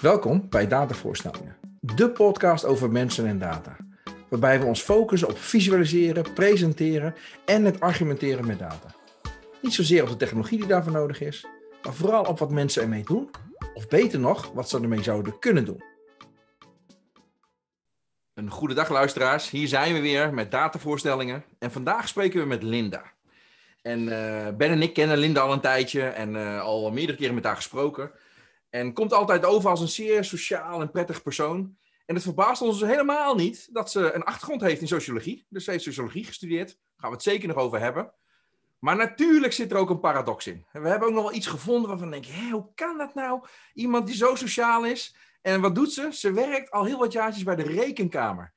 Welkom bij Datavoorstellingen, de podcast over mensen en data. Waarbij we ons focussen op visualiseren, presenteren en het argumenteren met data. Niet zozeer op de technologie die daarvoor nodig is, maar vooral op wat mensen ermee doen, of beter nog, wat ze ermee zouden kunnen doen. Een goede dag luisteraars, hier zijn we weer met datavoorstellingen en vandaag spreken we met Linda. En uh, Ben en ik kennen Linda al een tijdje en uh, al meerdere keren met haar gesproken. En komt altijd over als een zeer sociaal en prettig persoon. En het verbaast ons dus helemaal niet dat ze een achtergrond heeft in sociologie. Dus ze heeft sociologie gestudeerd. Daar gaan we het zeker nog over hebben. Maar natuurlijk zit er ook een paradox in. We hebben ook nog wel iets gevonden waarvan we denken, hoe kan dat nou? Iemand die zo sociaal is. En wat doet ze? Ze werkt al heel wat jaartjes bij de rekenkamer.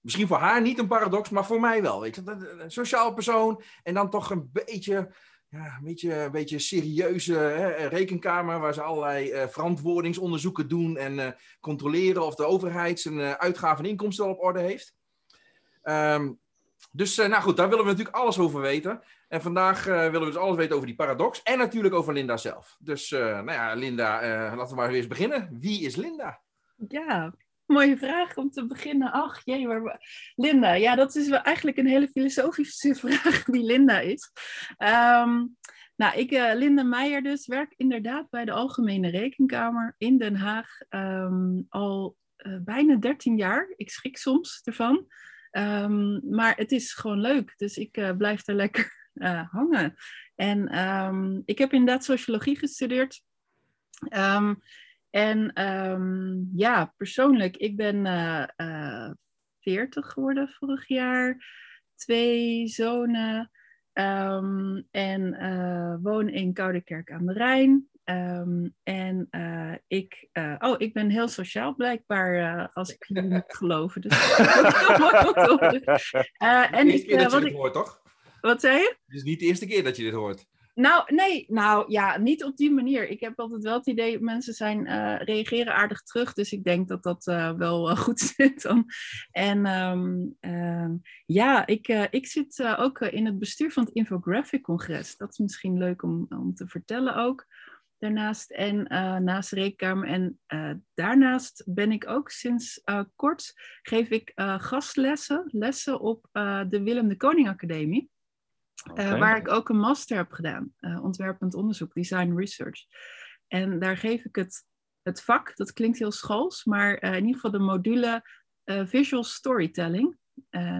Misschien voor haar niet een paradox, maar voor mij wel. Weet je? Een sociaal persoon en dan toch een beetje ja, een beetje, een beetje serieuze hè, rekenkamer waar ze allerlei uh, verantwoordingsonderzoeken doen en uh, controleren of de overheid zijn uh, uitgaven en inkomsten al op orde heeft. Um, dus nou goed, daar willen we natuurlijk alles over weten. En vandaag willen we dus alles weten over die paradox en natuurlijk over Linda zelf. Dus nou ja, Linda, laten we maar weer eens beginnen. Wie is Linda? Ja, mooie vraag om te beginnen. Ach jee, waar... Linda. Ja, dat is wel eigenlijk een hele filosofische vraag wie Linda is. Um, nou, ik, uh, Linda Meijer dus, werk inderdaad bij de Algemene Rekenkamer in Den Haag um, al uh, bijna 13 jaar. Ik schrik soms ervan. Um, maar het is gewoon leuk, dus ik uh, blijf er lekker hangen. En ik heb inderdaad sociologie gestudeerd. En um, ja, persoonlijk, ik ben uh, uh, 40 geworden vorig jaar. Twee zonen. Um, en uh, woon in Koudekerk aan de Rijn. Um, en uh, ik, uh, oh, ik ben heel sociaal blijkbaar, als ik jullie moet geloven. Dus en ik, uh, wat ik, hoort, toch? Wat zei je? Het is niet de eerste keer dat je dit hoort. Nou, nee, nou ja, niet op die manier. Ik heb altijd wel het idee, mensen zijn, uh, reageren aardig terug. Dus ik denk dat dat uh, wel uh, goed zit dan. En um, ja, ik, ik zit ook in het bestuur van het Infographic Congres. Dat is misschien leuk om, om te vertellen ook. Daarnaast en naast rekenkamer. En daarnaast ben ik ook sinds kort, geef ik gastlessen, lessen op de Willem de Koning Academie. Uh, waar ik ook een master heb gedaan, uh, ontwerpend onderzoek, design research. En daar geef ik het, het vak, dat klinkt heel schools, maar uh, in ieder geval de module visual storytelling.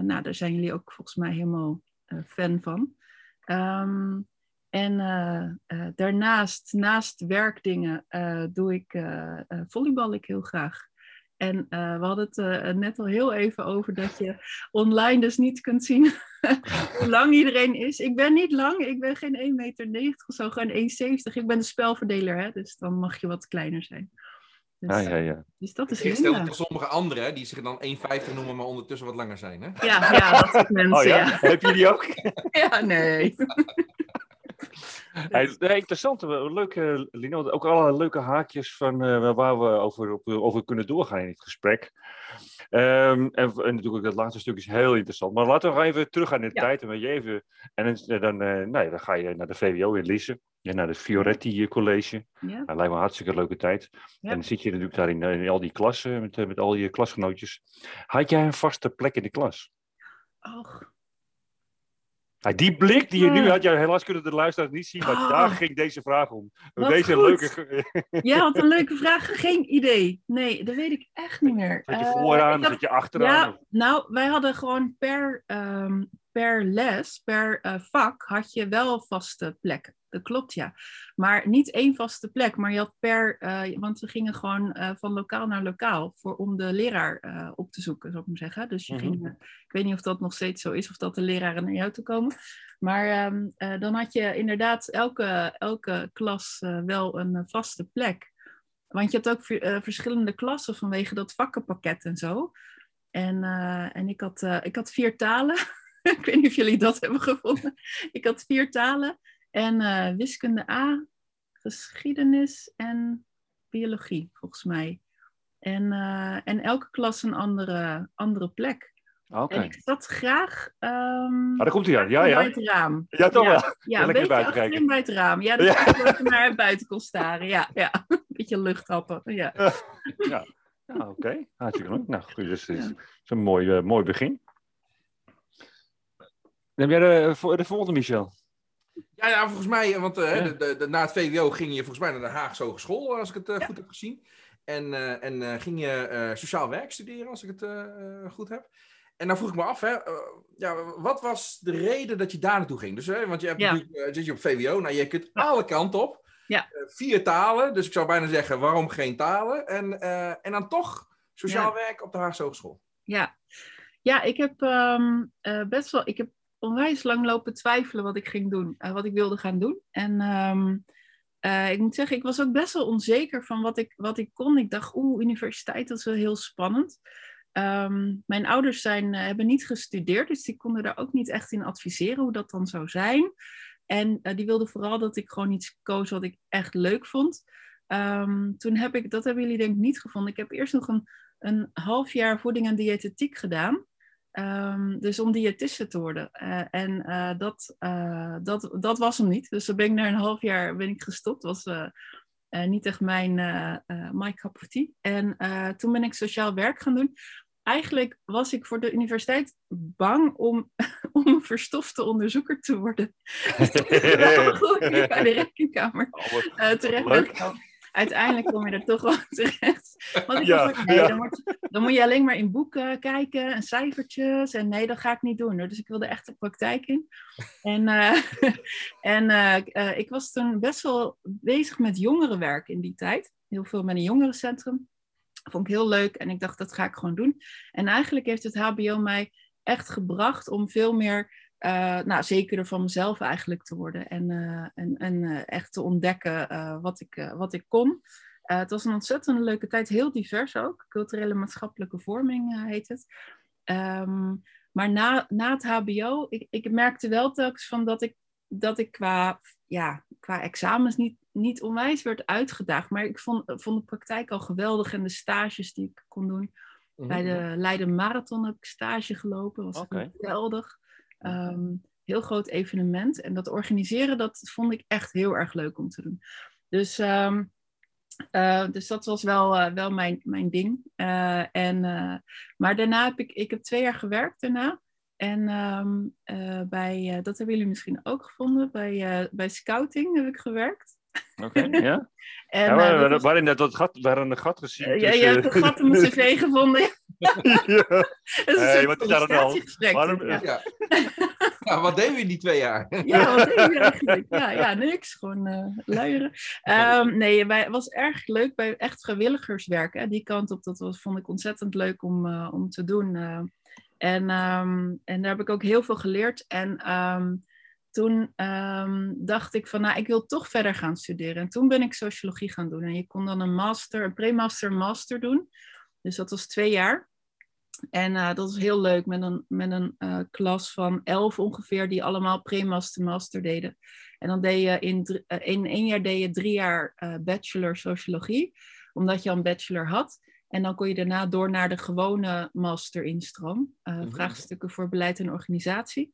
nou, daar zijn jullie ook volgens mij helemaal fan van. Um, en daarnaast, naast werkdingen, doe ik volleybal ik heel graag. En uh, we hadden het uh, net al heel even over dat je online dus niet kunt zien hoe lang iedereen is. Ik ben niet lang, ik ben geen 1,90 meter of zo, gewoon 1,70. Ik ben de spelverdeler, hè, dus dan mag je wat kleiner zijn. Dus, ja, ja, ja. Dus dat is Ik stel voor sommige anderen, die zich dan 1,50 noemen, maar ondertussen wat langer zijn. Hè? Ja, ja, dat soort mensen. Oh, ja? ja. Heb je die ook? ja, nee. Hey, interessant, leuke, Lino, ook alle leuke haakjes van, uh, waar we over, over kunnen doorgaan in het gesprek. Um, en, en, natuurlijk dat laatste stuk is heel interessant. Maar laten we nog even terug aan in de ja. tijd. En, je even, en dan, uh, nou, dan ga je naar de VWO in Lisse. Ja, naar het Fioretti College. Ja. Dat lijkt me een hartstikke leuke tijd. Ja. En dan zit je natuurlijk daar in, in al die klassen, met, met al je klasgenootjes. Had jij een vaste plek in de klas? Och, die blik die je nu had, ja, helaas kunnen de luisteraars niet zien, maar oh, daar ging deze vraag om. Deze goed. leuke... ja, wat een leuke vraag. Geen idee. Nee, dat weet ik echt niet meer. Zat je vooraan, uh, zat je achteraan? Ja, nou, wij hadden gewoon per, um, per les, per uh, vak, had je wel vaste plekken. Dat klopt, ja. Maar niet één vaste plek, maar je had per... Uh, want we gingen gewoon uh, van lokaal naar lokaal voor, om de leraar uh, op te zoeken, zou ik maar zeggen. Dus je mm -hmm. ging... ik weet niet of dat nog steeds zo is, of dat de leraren naar jou toe komen. Maar um, dan had je inderdaad elke, elke klas wel een vaste plek. Want je had ook verschillende klassen vanwege dat vakkenpakket en zo. En, en ik, had, ik had vier talen. ik weet niet of jullie dat hebben gevonden. Ik had vier talen. En uh, wiskunde A, geschiedenis en biologie, volgens mij. En, uh, en elke klas een andere, andere plek. Okay. En ik zat graag. Um, ah, daar komt hij aan. Ja, ja. Bij het raam. Ja, toch ja, wel. Ja, een beetje achterin bij het raam. Ja, dat ja. ik naar buiten kon staren. Ja, ja. beetje lucht happen. Ja. ja. ja oké. Hartstikke leuk. Nou, goed, dus het is, is een mooi, uh, mooi begin. Heb jij de, de volgende, Michel? Ja, ja, volgens mij, want uh, ja. de, de, na het VWO ging je volgens mij naar de Haagse Hogeschool, als ik het uh, ja. goed heb gezien. En, uh, en ging je sociaal werk studeren, als ik het goed heb. En dan vroeg ik me af, hè, ja, wat was de reden dat je daar naartoe ging? Dus, want je hebt natuurlijk, zit je op VWO, nou je kunt alle kanten op. Ja. vier talen, dus ik zou bijna zeggen, waarom geen talen? En, en dan toch sociaal werk op de Haagse Hogeschool. Ja, ja ik heb um, best wel, ik heb onwijs lang lopen twijfelen wat ik ging doen, uh, wat ik wilde gaan doen. En um, uh, ik moet zeggen, ik was ook best wel onzeker van wat ik, wat ik kon. Ik dacht, oeh, universiteit, dat is wel heel spannend. Um, mijn ouders zijn, uh, hebben niet gestudeerd, dus die konden daar ook niet echt in adviseren hoe dat dan zou zijn. En die wilden vooral dat ik gewoon iets koos wat ik echt leuk vond. Um, toen heb ik, dat hebben jullie denk ik niet gevonden. Ik heb eerst nog een, een half jaar voeding en diëtetiek gedaan. Um, dus om diëtiste te worden. Uh, en uh, dat, uh, dat, dat was hem niet. Dus dan ben ik na een half jaar ben ik gestopt. was niet echt mijn my cup of tea. En toen ben ik sociaal werk gaan doen. Eigenlijk was ik voor de universiteit bang om, om een verstofte onderzoeker te worden. dus ik bij de rekenkamer oh, terecht uiteindelijk kom je er toch wel terecht. Want ik ja, dacht, nee, ja. dan, moet, dan, moet je alleen maar in boeken kijken en cijfertjes. En nee, dat ga ik niet doen. Dus ik wilde echt de praktijk in. En, uh, en uh, uh, ik was toen best wel bezig met jongerenwerk in die tijd. Heel veel met een jongerencentrum. Vond ik heel leuk en ik dacht, dat ga ik gewoon doen. En eigenlijk heeft het HBO mij echt gebracht om veel meer uh, nou, zekerder van mezelf eigenlijk te worden en, uh, en, en uh, echt te ontdekken wat, ik, wat ik kon. het was een ontzettend leuke tijd, heel divers ook. Culturele maatschappelijke vorming heet het. Um, maar na, na het HBO, ik, ik merkte wel telkens van dat ik, dat ik qua, ja, qua examens niet, niet onwijs werd uitgedaagd. Maar ik vond, vond de praktijk al geweldig en de stages die ik kon doen. -hmm. Bij de Leiden Marathon heb ik stage gelopen, was okay. geweldig. Um, heel groot evenement. En dat organiseren, dat vond ik echt heel erg leuk om te doen. Dus, um, uh, dus dat was wel, uh, wel mijn, mijn ding. Uh, en, maar daarna heb ik, ik heb twee jaar gewerkt daarna. En um, bij, dat hebben jullie misschien ook gevonden, bij, bij scouting heb ik gewerkt. Oké, okay, ja. en, ja maar, uh, waarin dat, dat gat, waarin een gat gezien. Ja, je hebt een gat in mijn cv gevonden. Ja. Dat is een hey, wat is daar dan? Waarom, ja. Ja. ja. wat deden we in die twee jaar? ja, wat deden we eigenlijk? Ja, ja niks. Gewoon uh, luieren. Um, nee, het was erg leuk bij echt vrijwilligerswerk. Hè. Die kant op, dat was, vond ik ontzettend leuk om, uh, om te doen. Uh, en, um, en daar heb ik ook heel veel geleerd. En um, toen um, dacht ik van, nou, ik wil toch verder gaan studeren. En toen ben ik sociologie gaan doen. En je kon dan een master, een pre-master master doen. Dus dat was twee jaar. En uh, dat was heel leuk met een, met een uh, klas van elf ongeveer, die allemaal pre-master master deden. En dan deed je in, uh, in één jaar deed je drie jaar bachelor sociologie, omdat je al een bachelor had. En dan kon je daarna door naar de gewone master instroom. Mm -hmm. Vraagstukken voor beleid en organisatie.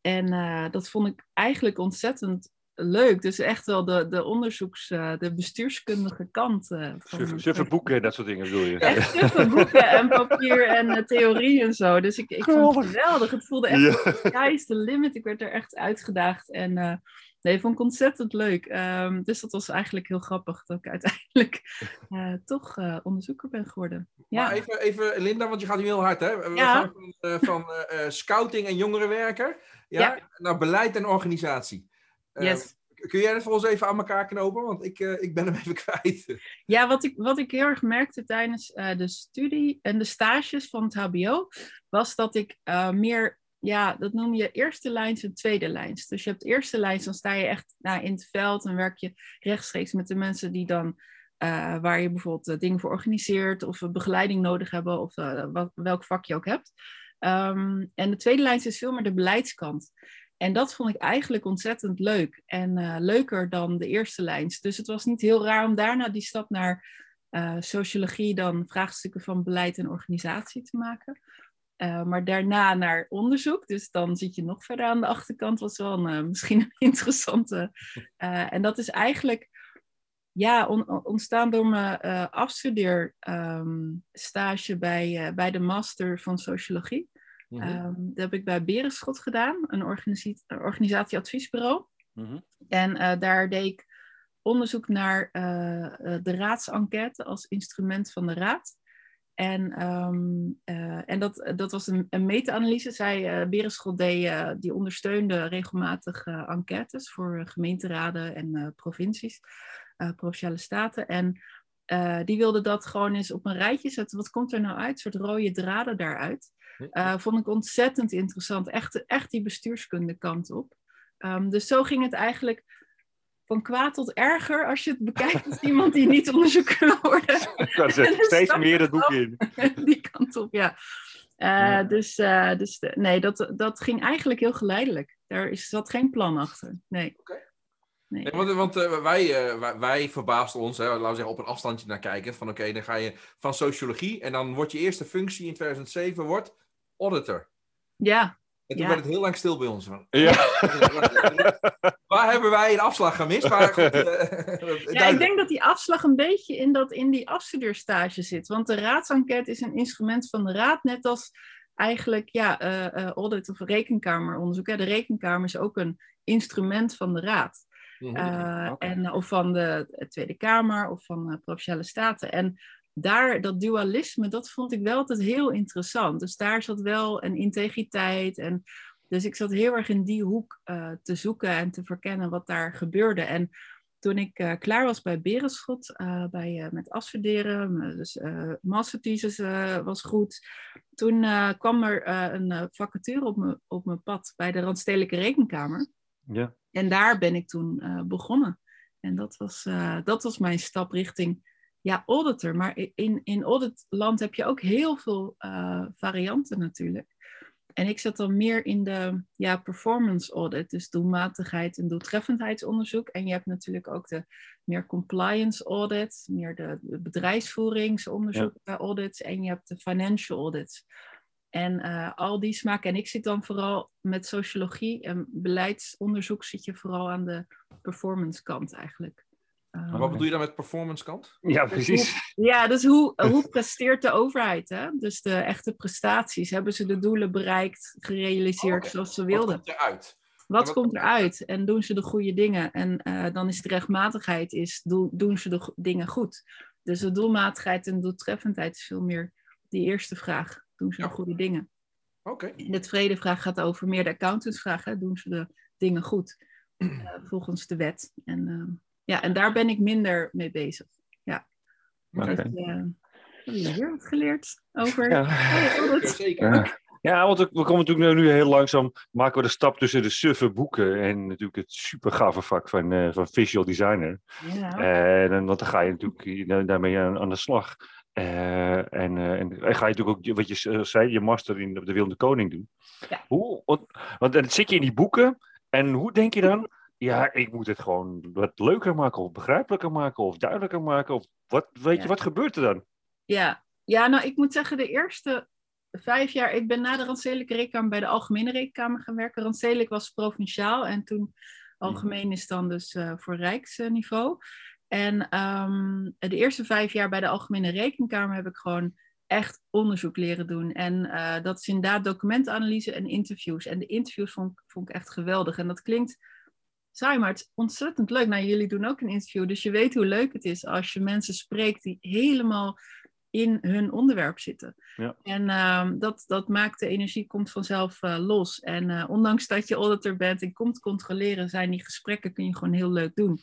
En dat vond ik eigenlijk ontzettend leuk. Dus echt wel de, de onderzoeks, uh, de bestuurskundige kant. Uh, van suffe boeken en dat soort dingen bedoel je? Echt suffe boeken en papier en theorie en zo. Dus ik, ik vond het geweldig. Het voelde echt, ja. sky is the limit. Ik werd er echt uitgedaagd. En nee, vond ik ontzettend leuk. Um, dus dat was eigenlijk heel grappig dat ik uiteindelijk toch onderzoeker ben geworden. Ja. Maar even, even, Linda, want je gaat nu heel hard, hè? We ja. gaan van, van scouting en jongerenwerker ja, ja. naar beleid en organisatie. Yes. Uh, kun jij dat voor ons even aan elkaar knopen? Want ik, uh, ik ben hem even kwijt. Ja, wat ik, wat ik heel erg merkte tijdens uh, de studie en de stages van het HBO, was dat ik meer, ja, dat noem je eerste lijns en tweede lijns. Dus je hebt eerste lijns, dan sta je echt nou, in het veld en werk je rechtstreeks met de mensen die dan waar je bijvoorbeeld dingen voor organiseert of begeleiding nodig hebben of wat, welk vak je ook hebt. Um, en de tweede lijn is veel meer de beleidskant. En dat vond ik eigenlijk ontzettend leuk. En uh, leuker dan de eerste lijns. Dus het was niet heel raar om daarna die stap naar uh, sociologie, dan vraagstukken van beleid en organisatie te maken. Uh, maar daarna naar onderzoek. Dus dan zit je nog verder aan de achterkant. Was wel misschien een interessante. en dat is eigenlijk ja, on- ontstaan door mijn afstudeerstage bij, bij de master van sociologie. Mm -hmm. um, dat heb ik bij Berenschot gedaan, een organisatie, organisatieadviesbureau. Mm -hmm. En uh, daar deed ik onderzoek naar de raadsenquête als instrument van de raad. En, um, en dat, dat was een, een meta-analyse. Zij, Berenschot deed, die ondersteunde regelmatig enquêtes voor gemeenteraden en provincies. Provinciale staten. En die wilde dat gewoon eens op een rijtje zetten. Wat komt er nou uit? Een soort rode draden daaruit. Uh, vond ik ontzettend interessant. Echt, echt die bestuurskunde kant op. Um, dus zo ging het eigenlijk van kwaad tot erger als je het bekijkt als iemand die niet onderzoekt kan worden. steeds meer het boek in. die kant op, ja. ja. Dus, dus nee, dat, dat ging eigenlijk heel geleidelijk. Daar is, zat geen plan achter. Nee. Okay. Nee. Nee, want want uh, wij, uh, wij, wij verbaasden ons, hè, laten we zeggen, op een afstandje naar kijken. Van oké, okay, dan ga je van sociologie en dan wordt je eerste functie in 2007 wordt auditor. Ja. En toen ja. werd het heel lang stil bij ons. Ja. Waar hebben wij een afslag gemist? Maar goed, uh, ja, ik denk dat die afslag een beetje in, dat, in die afstudeerstage zit. Want de raadsenquête is een instrument van de raad, net als eigenlijk ja, audit of rekenkameronderzoek. Ja, de rekenkamer is ook een instrument van de raad. Uh, okay. en, of van de Tweede Kamer of van de Provinciale Staten. En daar, dat dualisme, dat vond ik wel altijd heel interessant. Dus daar zat wel een integriteit. En, dus ik zat heel erg in die hoek uh, te zoeken en te verkennen wat daar gebeurde. En toen ik uh, klaar was bij Berenschot, bij, met afstuderen, dus masterthesis was goed. Toen kwam er een vacature op, me, op mijn pad bij de Randstedelijke Rekenkamer. Ja. En daar ben ik toen uh, begonnen. En dat was, uh, dat was mijn stap richting ja, auditor. Maar in, in auditland heb je ook heel veel uh, varianten natuurlijk. En ik zat dan meer in de ja, performance audit, dus doelmatigheid en doeltreffendheidsonderzoek. En je hebt natuurlijk ook de meer compliance audit, meer de, de bedrijfsvoeringsonderzoek ja. audits. En je hebt de financial audits. En uh, al die smaken. En ik zit dan vooral met sociologie en beleidsonderzoek zit je vooral aan de performance kant eigenlijk. Uh, wat bedoel je dan met performance kant? Ja, dus precies. Hoe, ja, dus hoe, hoe presteert de overheid? Hè? Dus de echte prestaties. Hebben ze de doelen bereikt, gerealiseerd oh, okay. zoals ze wilden? Wat komt eruit? Wat, wat komt eruit? En doen ze de goede dingen? En uh, dan is de rechtmatigheid, is, do, doen ze de dingen goed? Dus de doelmatigheid en doeltreffendheid is veel meer die eerste vraag doen ze ja. de goede dingen. Oké. Okay. En de tweede vraag gaat over meer de accountantsvraag. Hè? Doen ze de dingen goed uh, volgens de wet? En, uh, ja, en daar ben ik minder mee bezig. Ja. Okay. Dus, uh, heb je weer wat geleerd over? Ja, oh, ja zeker. Ja. Ja, want we komen natuurlijk nu heel langzaam, maken we de stap tussen de suffe boeken en natuurlijk het super gave vak van, uh, van visual designer. Ja. En, en want dan ga je natuurlijk daarmee aan, aan de slag. Uh, en, uh, en, ga je natuurlijk ook, wat je uh, zei, je master in de Wilde Koning doen. Ja. Hoe, want, want dan zit je in die boeken en hoe denk je dan, ja, ik moet het gewoon wat leuker maken of begrijpelijker maken of duidelijker maken of wat, weet Ja. je, wat gebeurt er dan? Ja. ja, nou ik moet zeggen, de eerste vijf jaar, ik ben na de Randstedelijke Rekenkamer bij de Algemene Rekenkamer gaan werken. Randstedelijk was provinciaal en toen algemeen is dan dus uh, voor rijksniveau. En um, de eerste vijf jaar bij de Algemene Rekenkamer heb ik gewoon echt onderzoek leren doen. En uh, dat is inderdaad documentanalyse en interviews. En de interviews vond, vond ik echt geweldig. En dat klinkt saai, maar het is ontzettend leuk. Nou, jullie doen ook een interview, dus je weet hoe leuk het is als je mensen spreekt die helemaal in hun onderwerp zitten. Ja. En um, dat, dat maakt de energie komt vanzelf uh, los. En uh, ondanks dat je auditor bent en komt controleren, zijn die gesprekken kun je gewoon heel leuk doen.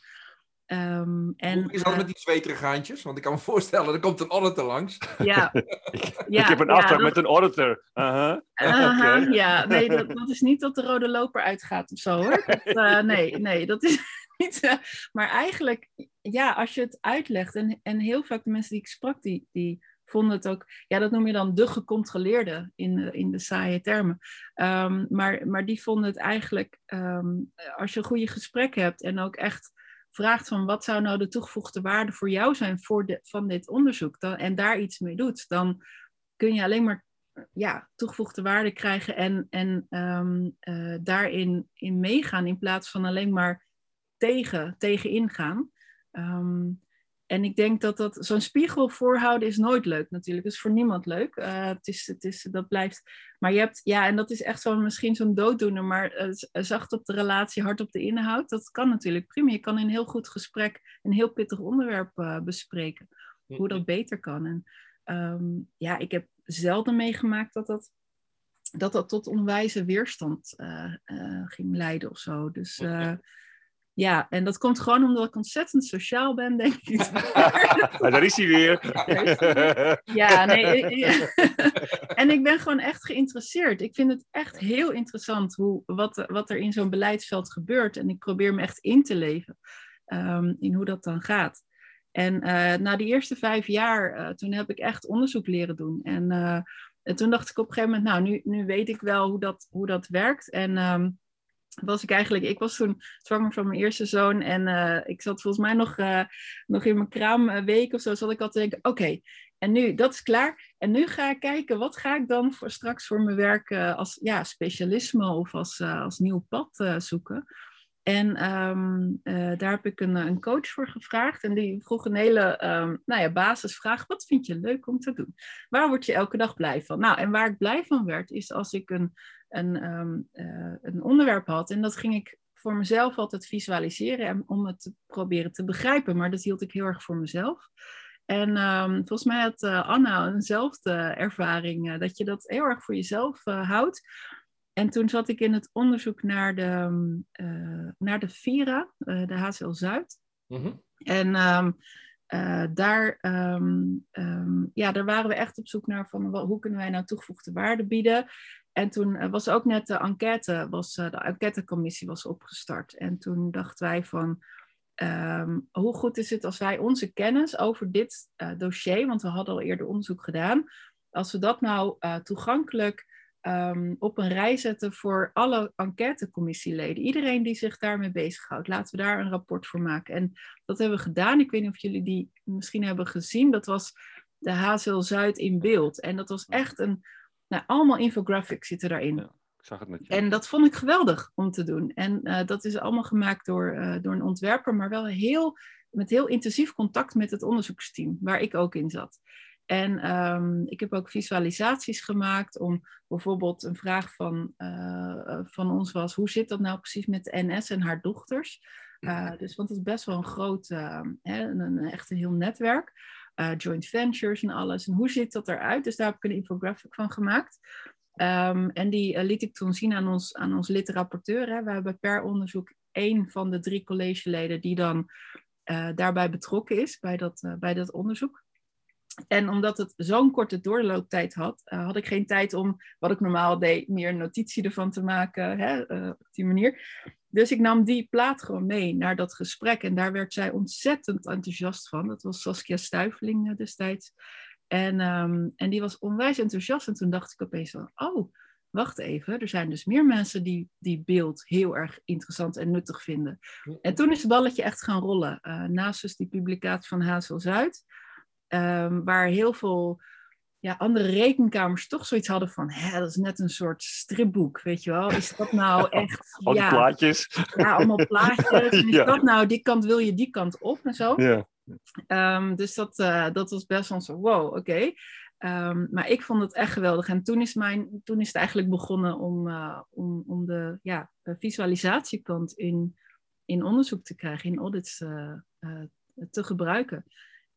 Um, en, Hoe is dat uh, met die zweterige gaantjes? Want ik kan me voorstellen, er komt een auditor langs. Ja. ik, ja, ik heb een ja, afspraak dat- met een auditor. Aha. Aha, Oké. Ja, nee, dat, dat is niet dat de rode loper uitgaat of zo hoor. Dat, eh, nee, nee, dat is niet. eh, maar eigenlijk, ja, als je het uitlegt, en, en heel vaak de mensen die ik sprak, die, die vonden het ook, ja, dat noem je dan de gecontroleerde in de, in de saaie termen. Ehm, maar, maar die vonden het eigenlijk, ehm, als je een goede gesprek hebt en ook echt vraagt van wat zou nou de toegevoegde waarde voor jou zijn voor de, van dit onderzoek dan, en daar iets mee doet, dan kun je alleen maar ja, toegevoegde waarde krijgen en, en um, uh, daarin in meegaan in plaats van alleen maar tegen, tegen ingaan. Ehm, en ik denk dat dat zo'n spiegel voorhouden is nooit leuk natuurlijk. Dat is voor niemand leuk. Uh, het is, het is, dat blijft. Maar je hebt, ja, en dat is echt zo'n misschien zo'n dooddoener, maar uh, zacht op de relatie, hard op de inhoud. Dat kan natuurlijk prima. Je kan in een heel goed gesprek een heel pittig onderwerp uh, bespreken. Hoe dat beter kan. En um, ja, ik heb zelden meegemaakt dat dat, dat, dat tot onwijze weerstand ging leiden of zo. Dus. Ja, en dat komt gewoon omdat ik ontzettend sociaal ben, denk ik. daar is hij weer. Ja, nee. en ik ben gewoon echt geïnteresseerd. Ik vind het echt heel interessant hoe, wat, wat er in zo'n beleidsveld gebeurt. En ik probeer me echt in te leven um, in hoe dat dan gaat. En uh, na die eerste vijf jaar, uh, toen heb ik echt onderzoek leren doen. En, uh, en, toen dacht ik op een gegeven moment, nou, nu, nu weet ik wel hoe dat, hoe dat werkt. En um, was ik eigenlijk, ik was toen zwanger van mijn eerste zoon en uh, ik zat volgens mij nog, uh, nog in mijn kraamweek of zo, zat ik al te denken, oké, en nu, dat is klaar. En nu ga ik kijken, wat ga ik dan voor, straks voor mijn werk uh, als ja, specialisme of als, als nieuw pad zoeken. En um, daar heb ik een, een, coach voor gevraagd. En die vroeg een hele um, nou ja, basisvraag. Wat vind je leuk om te doen? Waar word je elke dag blij van? Nou, en waar ik blij van werd, is als ik een een, um, uh, een onderwerp had. En dat ging ik voor mezelf altijd visualiseren om het te proberen te begrijpen. Maar dat hield ik heel erg voor mezelf. En um, volgens mij had uh, Anna eenzelfde ervaring, uh, dat je dat heel erg voor jezelf houdt. En toen zat ik in het onderzoek naar de, naar de Vira, de HCL Zuid. Mm -hmm. En um, daar, um, ja, daar waren we echt op zoek naar van hoe kunnen wij nou toegevoegde waarde bieden. En toen eh, was ook net de enquête, was, eh, de enquêtecommissie was opgestart. En toen dachten wij van, um, hoe goed is het als wij onze kennis over dit uh, dossier, want we hadden al eerder onderzoek gedaan, als we dat nou uh, toegankelijk um, op een rij zetten voor alle enquêtecommissieleden. Iedereen die zich daarmee bezighoudt, laten we daar een rapport voor maken. En dat hebben we gedaan. Ik weet niet of jullie die misschien hebben gezien. Dat was de HZL Zuid in beeld. En dat was echt een nou, allemaal infographics zitten daarin. Ja, ik zag het met je. En dat vond ik geweldig om te doen. En uh, dat is allemaal gemaakt door, uh, door een ontwerper, maar wel heel, met heel intensief contact met het onderzoeksteam, waar ik ook in zat. En um, ik heb ook visualisaties gemaakt om bijvoorbeeld een vraag van, uh, van ons was, hoe zit dat nou precies met de NS en haar dochters? dus, want het is best wel een groot, hè, een, een, echt een heel netwerk uh, joint ventures en alles. En hoe ziet dat eruit? Dus daar heb ik een infographic van gemaakt. Um, en die uh, liet ik toen zien aan ons, aan ons lid-rapporteur. We hebben per onderzoek één van de drie collegeleden die dan uh, daarbij betrokken is, bij dat, bij dat onderzoek. En omdat het zo'n korte doorlooptijd had, had ik geen tijd om, wat ik normaal deed, meer notitie ervan te maken hè, op die manier. Dus ik nam die plaat gewoon mee naar dat gesprek. En daar werd zij ontzettend enthousiast van. Dat was Saskia Stuiveling uh, destijds. En, um, en die was onwijs enthousiast. En toen dacht ik opeens van, oh, wacht even. Er zijn dus meer mensen die die beeld heel erg interessant en nuttig vinden. En toen is het balletje echt gaan rollen. naast dus die publicatie van Hazel Zuid Um, waar heel veel ja, andere rekenkamers toch zoiets hadden van, hè, dat is net een soort stripboek, weet je wel. Is dat nou echt... Al die ja, plaatjes. Ja, allemaal plaatjes. Is Ja. dat nou, die kant wil je die kant op en zo. Ja. Um, dus dat, uh, dat was best wel zo, wow, oké. Okay. Um, maar ik vond het echt geweldig. En toen is, mijn, toen is het eigenlijk begonnen om, uh, om, om de ja, de visualisatiekant in, in onderzoek te krijgen, in audits uh, te gebruiken.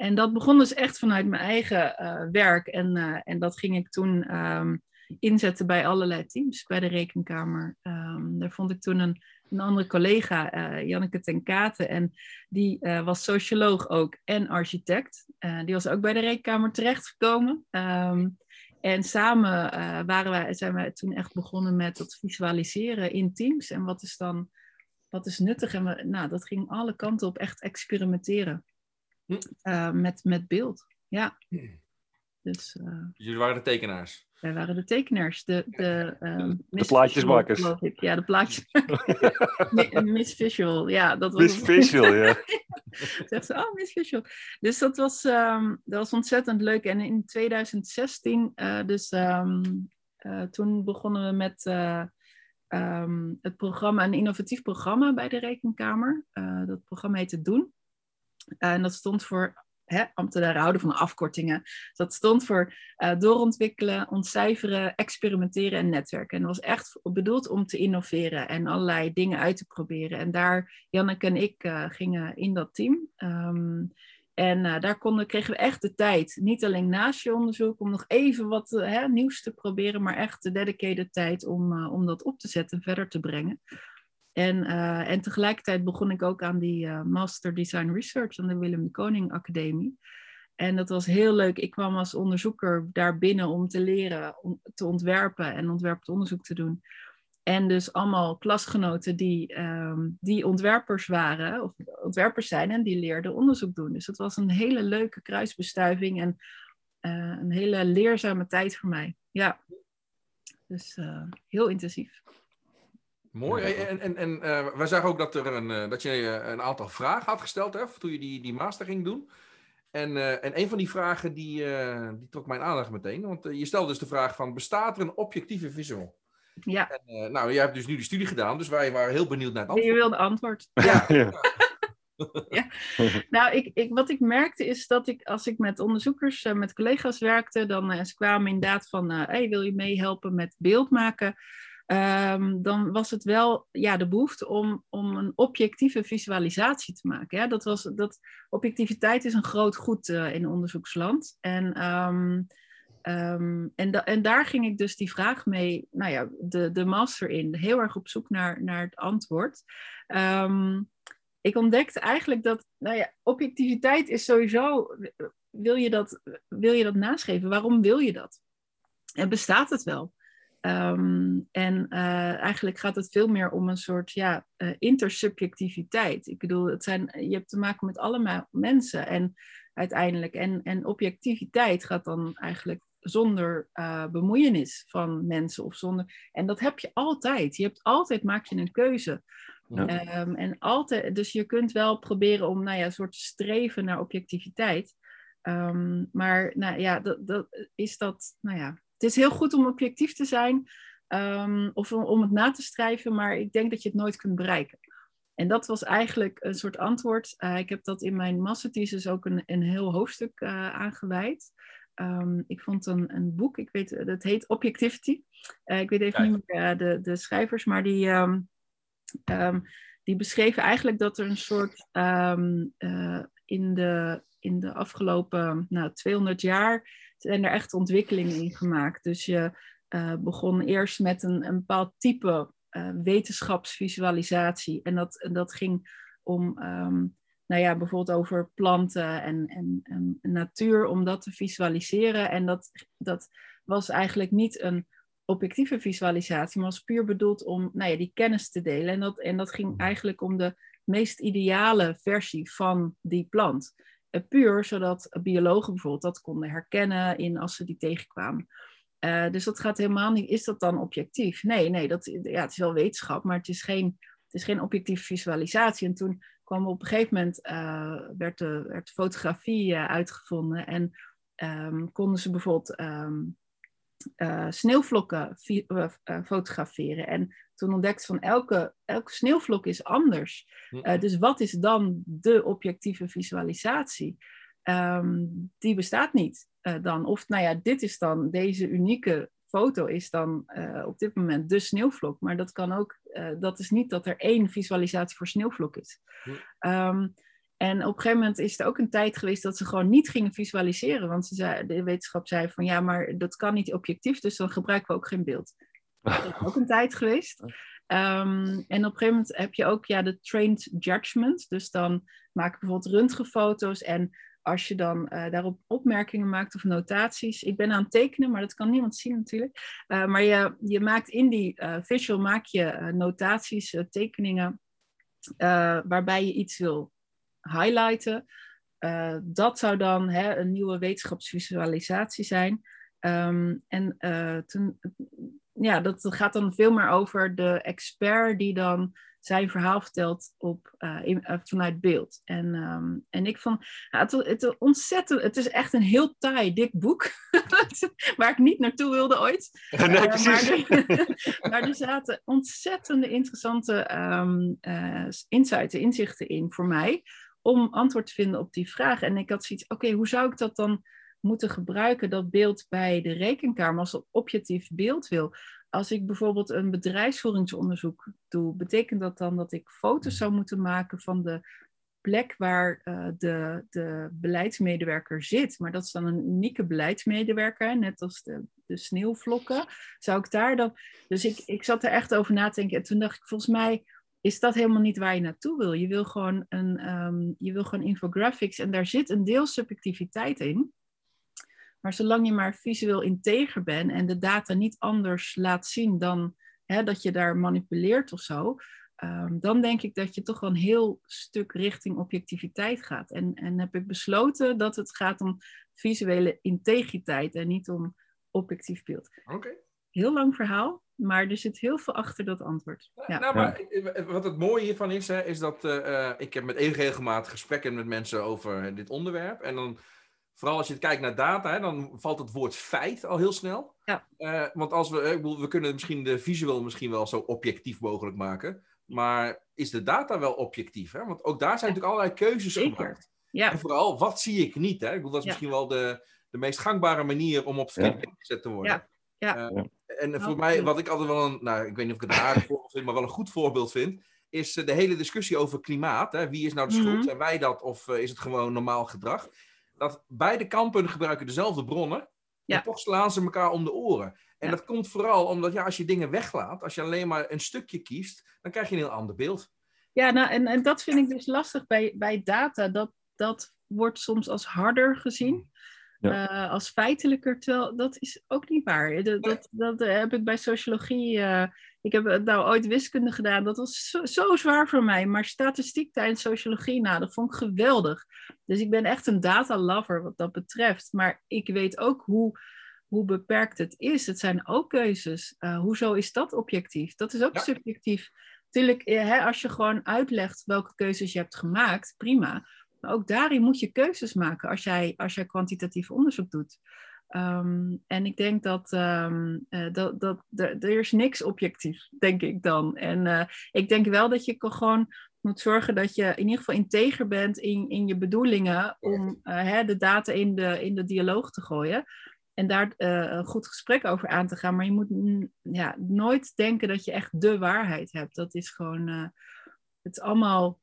En dat begon dus echt vanuit mijn eigen uh, werk. En, uh, en dat ging ik toen um, inzetten bij allerlei teams bij de Rekenkamer. Um, daar vond ik toen een, een andere collega, uh, Janneke ten Katen. En die was socioloog ook en architect. die was ook bij de Rekenkamer terechtgekomen. Um, en samen waren wij, zijn wij toen echt begonnen met dat visualiseren in teams. En wat is dan wat is nuttig? En we, nou, dat ging alle kanten op echt experimenteren. Uh, met, met beeld. Ja. Dus, uh, dus jullie waren de tekenaars? Wij waren de tekenaars. De, de, de plaatjesmakers. Ja, de plaatjes. Miss Visual, ja. Dat was Miss Visual, ja. Zegt ze, oh, Miss Visual. Dus dat was, um, dat was ontzettend leuk. En in 2016, uh, dus um, toen begonnen we met het programma, een innovatief programma bij de Rekenkamer. dat programma heette Doen. En dat stond voor hè, ambtenaren houden van afkortingen. Dat stond voor uh, doorontwikkelen, ontcijferen, experimenteren en netwerken. En dat was echt bedoeld om te innoveren en allerlei dingen uit te proberen. En daar, Janneke en ik uh, gingen in dat team. Um, en daar konden, kregen we echt de tijd, niet alleen naast je onderzoek, om nog even wat hè, nieuws te proberen, maar echt de dedicated tijd om, om dat op te zetten en verder te brengen. En, uh, en tegelijkertijd begon ik ook aan die uh, Master Design Research aan de Willem de Koning Academie. En dat was heel leuk. Ik kwam als onderzoeker daar binnen om te leren om te ontwerpen en ontwerpend onderzoek te doen. En dus allemaal klasgenoten die, um, die ontwerpers waren, of ontwerpers zijn, en die leerden onderzoek doen. Dus het was een hele leuke kruisbestuiving en uh, een hele leerzame tijd voor mij. Ja, dus heel intensief. Mooi. En, en, en uh, wij zagen ook dat, er een, uh, dat je uh, een aantal vragen had gesteld hè, toen je die, die master ging doen. En, en een van die vragen die, die trok mijn aandacht meteen. Want je stelde dus de vraag van, bestaat er een objectieve visual? Ja. En, nou, jij hebt dus nu die studie gedaan, dus wij waren heel benieuwd naar het antwoord. Je wilde antwoord. Ja. ja. ja. Nou, ik, ik, wat ik merkte is dat ik, als ik met onderzoekers, met collega's werkte, dan ze kwamen inderdaad van, hey, wil je meehelpen met beeld maken? Um, dan was het wel ja, de behoefte om, om een objectieve visualisatie te maken. Ja, dat was, dat, objectiviteit is een groot goed uh, in onderzoeksland. En, en, da en daar ging ik dus die vraag mee, nou ja, de, de master in, heel erg op zoek naar, naar het antwoord. ik ontdekte eigenlijk dat, nou ja, objectiviteit is sowieso, wil je dat, wil je dat naschrijven? Waarom wil je dat? En bestaat het wel? Um, en uh, eigenlijk gaat het veel meer om een soort ja, uh, intersubjectiviteit. Ik bedoel, het zijn, je hebt te maken met allemaal mensen en uiteindelijk. En, en objectiviteit gaat dan eigenlijk zonder uh, bemoeienis van mensen of zonder. En dat heb je altijd. Je hebt altijd maak je een keuze. Ja. Um, en altijd, dus je kunt wel proberen om nou ja, een soort streven naar objectiviteit. Um, maar nou ja, dat, dat, is dat, nou ja, het is heel goed om objectief te zijn um, of om, om, het na te strijven, maar ik denk dat je het nooit kunt bereiken. En dat was eigenlijk een soort antwoord. Uh, ik heb dat in mijn masterthesis ook een, een heel hoofdstuk uh, aangeweid. Um, ik vond een, een boek, ik weet, dat heet Objectivity. Uh, ik weet even niet meer de, de schrijvers, maar die, um, die beschreven eigenlijk dat er een soort in, de, in de afgelopen nou, 200 jaar zijn er echt ontwikkelingen in gemaakt. Dus je uh, begon eerst met een, een bepaald type uh, wetenschapsvisualisatie. En dat, dat ging om, um, nou ja, bijvoorbeeld over planten en, en, en, natuur, om dat te visualiseren. En dat, dat was eigenlijk niet een objectieve visualisatie, maar was puur bedoeld om nou ja, die kennis te delen. En dat, en dat ging eigenlijk om de meest ideale versie van die plant. Eh, puur zodat biologen bijvoorbeeld dat konden herkennen in als ze die tegenkwamen. Uh, dus dat gaat helemaal niet. Is dat dan objectief? Nee, nee, dat, ja, het is wel wetenschap, maar het is geen, het is geen objectieve visualisatie. En toen kwam op een gegeven moment, uh, werd, de, werd fotografie uitgevonden en um, konden ze bijvoorbeeld um, sneeuwvlokken fotograferen. En toen ontdekte van elke, elke sneeuwvlok is anders. Uh, dus wat is dan de objectieve visualisatie? Um, die bestaat niet uh, dan. Of nou ja, dit is dan, deze unieke foto is dan uh, op dit moment de sneeuwvlok. Maar dat kan ook, dat is niet dat er één visualisatie voor sneeuwvlok is. Um, en op een gegeven moment is er ook een tijd geweest dat ze gewoon niet gingen visualiseren. Want ze zei, de wetenschap zei van ja, maar dat kan niet objectief, dus dan gebruiken we ook geen beeld. Dat is ook een tijd geweest. Um, en op een gegeven moment heb je ook ja, de trained judgment. Dus dan maak ik bijvoorbeeld röntgenfoto's en als je dan uh, daarop opmerkingen maakt of notaties. Ik ben aan het tekenen, maar dat kan niemand zien natuurlijk. Uh, maar je, je maakt in die uh, visual maak je notaties, tekeningen, waarbij je iets wil highlighten. dat zou dan hè, een nieuwe wetenschapsvisualisatie zijn. Um, en toen, ja, dat gaat dan veel meer over de expert die dan zijn verhaal vertelt op, uh, in, uh, vanuit beeld. En, um, en ik vond ja, het, het, ontzettend, het is echt een heel taai, dik boek, waar ik niet naartoe wilde ooit. nee, uh, maar, er, maar, er, zaten ontzettende interessante um, insights, inzichten in voor mij om antwoord te vinden op die vraag. En ik had zoiets, oké, hoe zou ik dat dan moeten gebruiken, dat beeld bij de rekenkamer, als ik objectief beeld wil? Als ik bijvoorbeeld een bedrijfsvoeringsonderzoek doe, betekent dat dan dat ik foto's zou moeten maken van de plek waar uh, de, de beleidsmedewerker zit. Maar dat is dan een unieke beleidsmedewerker, net als de, de sneeuwvlokken. Zou ik daar dan. Dus ik, ik zat er echt over na te denken. En toen dacht ik, volgens mij is dat helemaal niet waar je naartoe wil. Je wil gewoon een um, je wil gewoon infographics en daar zit een deel subjectiviteit in. Maar zolang je maar visueel integer bent en de data niet anders laat zien dan hè, dat je daar manipuleert of zo, um, dan denk ik dat je toch wel een heel stuk richting objectiviteit gaat. En, en heb ik besloten dat het gaat om visuele integriteit en niet om objectief beeld. Oké. Heel lang verhaal, maar er zit heel veel achter dat antwoord. Ja. Nou, maar wat het mooie hiervan is, hè, is dat uh, ik heb met enige regelmaat gesprekken met mensen over dit onderwerp. En dan, vooral als je kijkt naar data, hè, dan valt het woord feit al heel snel. Ja. Uh, want als we, we kunnen misschien de visueel misschien wel zo objectief mogelijk maken. Maar is de data wel objectief? Hè? Want ook daar zijn natuurlijk allerlei keuzes Zeker. gemaakt. Ja. En vooral, wat zie ik niet? Hè? Ik bedoel, dat is Ja. misschien wel de, de meest gangbare manier om op verkeerd Ja. gezet te worden. Ja. Ja. En voor Absoluut. mij, wat ik altijd wel een, nou, ik weet niet of ik het een aardig voorbeeld vind, maar wel een goed voorbeeld vind, is eh, de hele discussie over klimaat. Hè? Wie is nou de schuld? Mhm. Zijn wij dat of eh, is het gewoon normaal gedrag? Dat beide kampen gebruiken dezelfde bronnen, Ja. en toch slaan ze elkaar om de oren. En Ja. dat komt vooral omdat ja, als je dingen weglaat, als je alleen maar een stukje kiest, dan krijg je een heel ander beeld. Ja, nou, en, en dat vind ik dus lastig bij, bij data. Dat, dat wordt soms als harder gezien, Ja. eh, als feitelijker. Terwijl dat is ook niet waar. Dat, dat, dat eh, heb ik bij sociologie. eh, ik heb eh, nou ooit wiskunde gedaan. Dat was zo, zo zwaar voor mij. Maar statistiek tijdens sociologie, nou, dat vond ik geweldig. Dus ik ben echt een data lover wat dat betreft. Maar ik weet ook hoe, hoe beperkt het is. Het zijn ook keuzes. Eh, hoezo is dat objectief? Dat is ook Ja. subjectief. Tuurlijk, eh, hè, als je gewoon uitlegt welke keuzes je hebt gemaakt, prima. Maar ook daarin moet je keuzes maken als jij, als jij kwantitatief onderzoek doet. Ehm, en ik denk dat, ehm, eh, dat, dat er, is niks objectief, denk ik dan. En eh, ik denk wel dat je gewoon moet zorgen dat je in ieder geval integer bent in, in je bedoelingen om eh, hè, de data in de, in de dialoog te gooien. En daar een goed gesprek over aan te gaan. Maar je moet ja, nooit denken dat je echt de waarheid hebt. Dat is gewoon, het is allemaal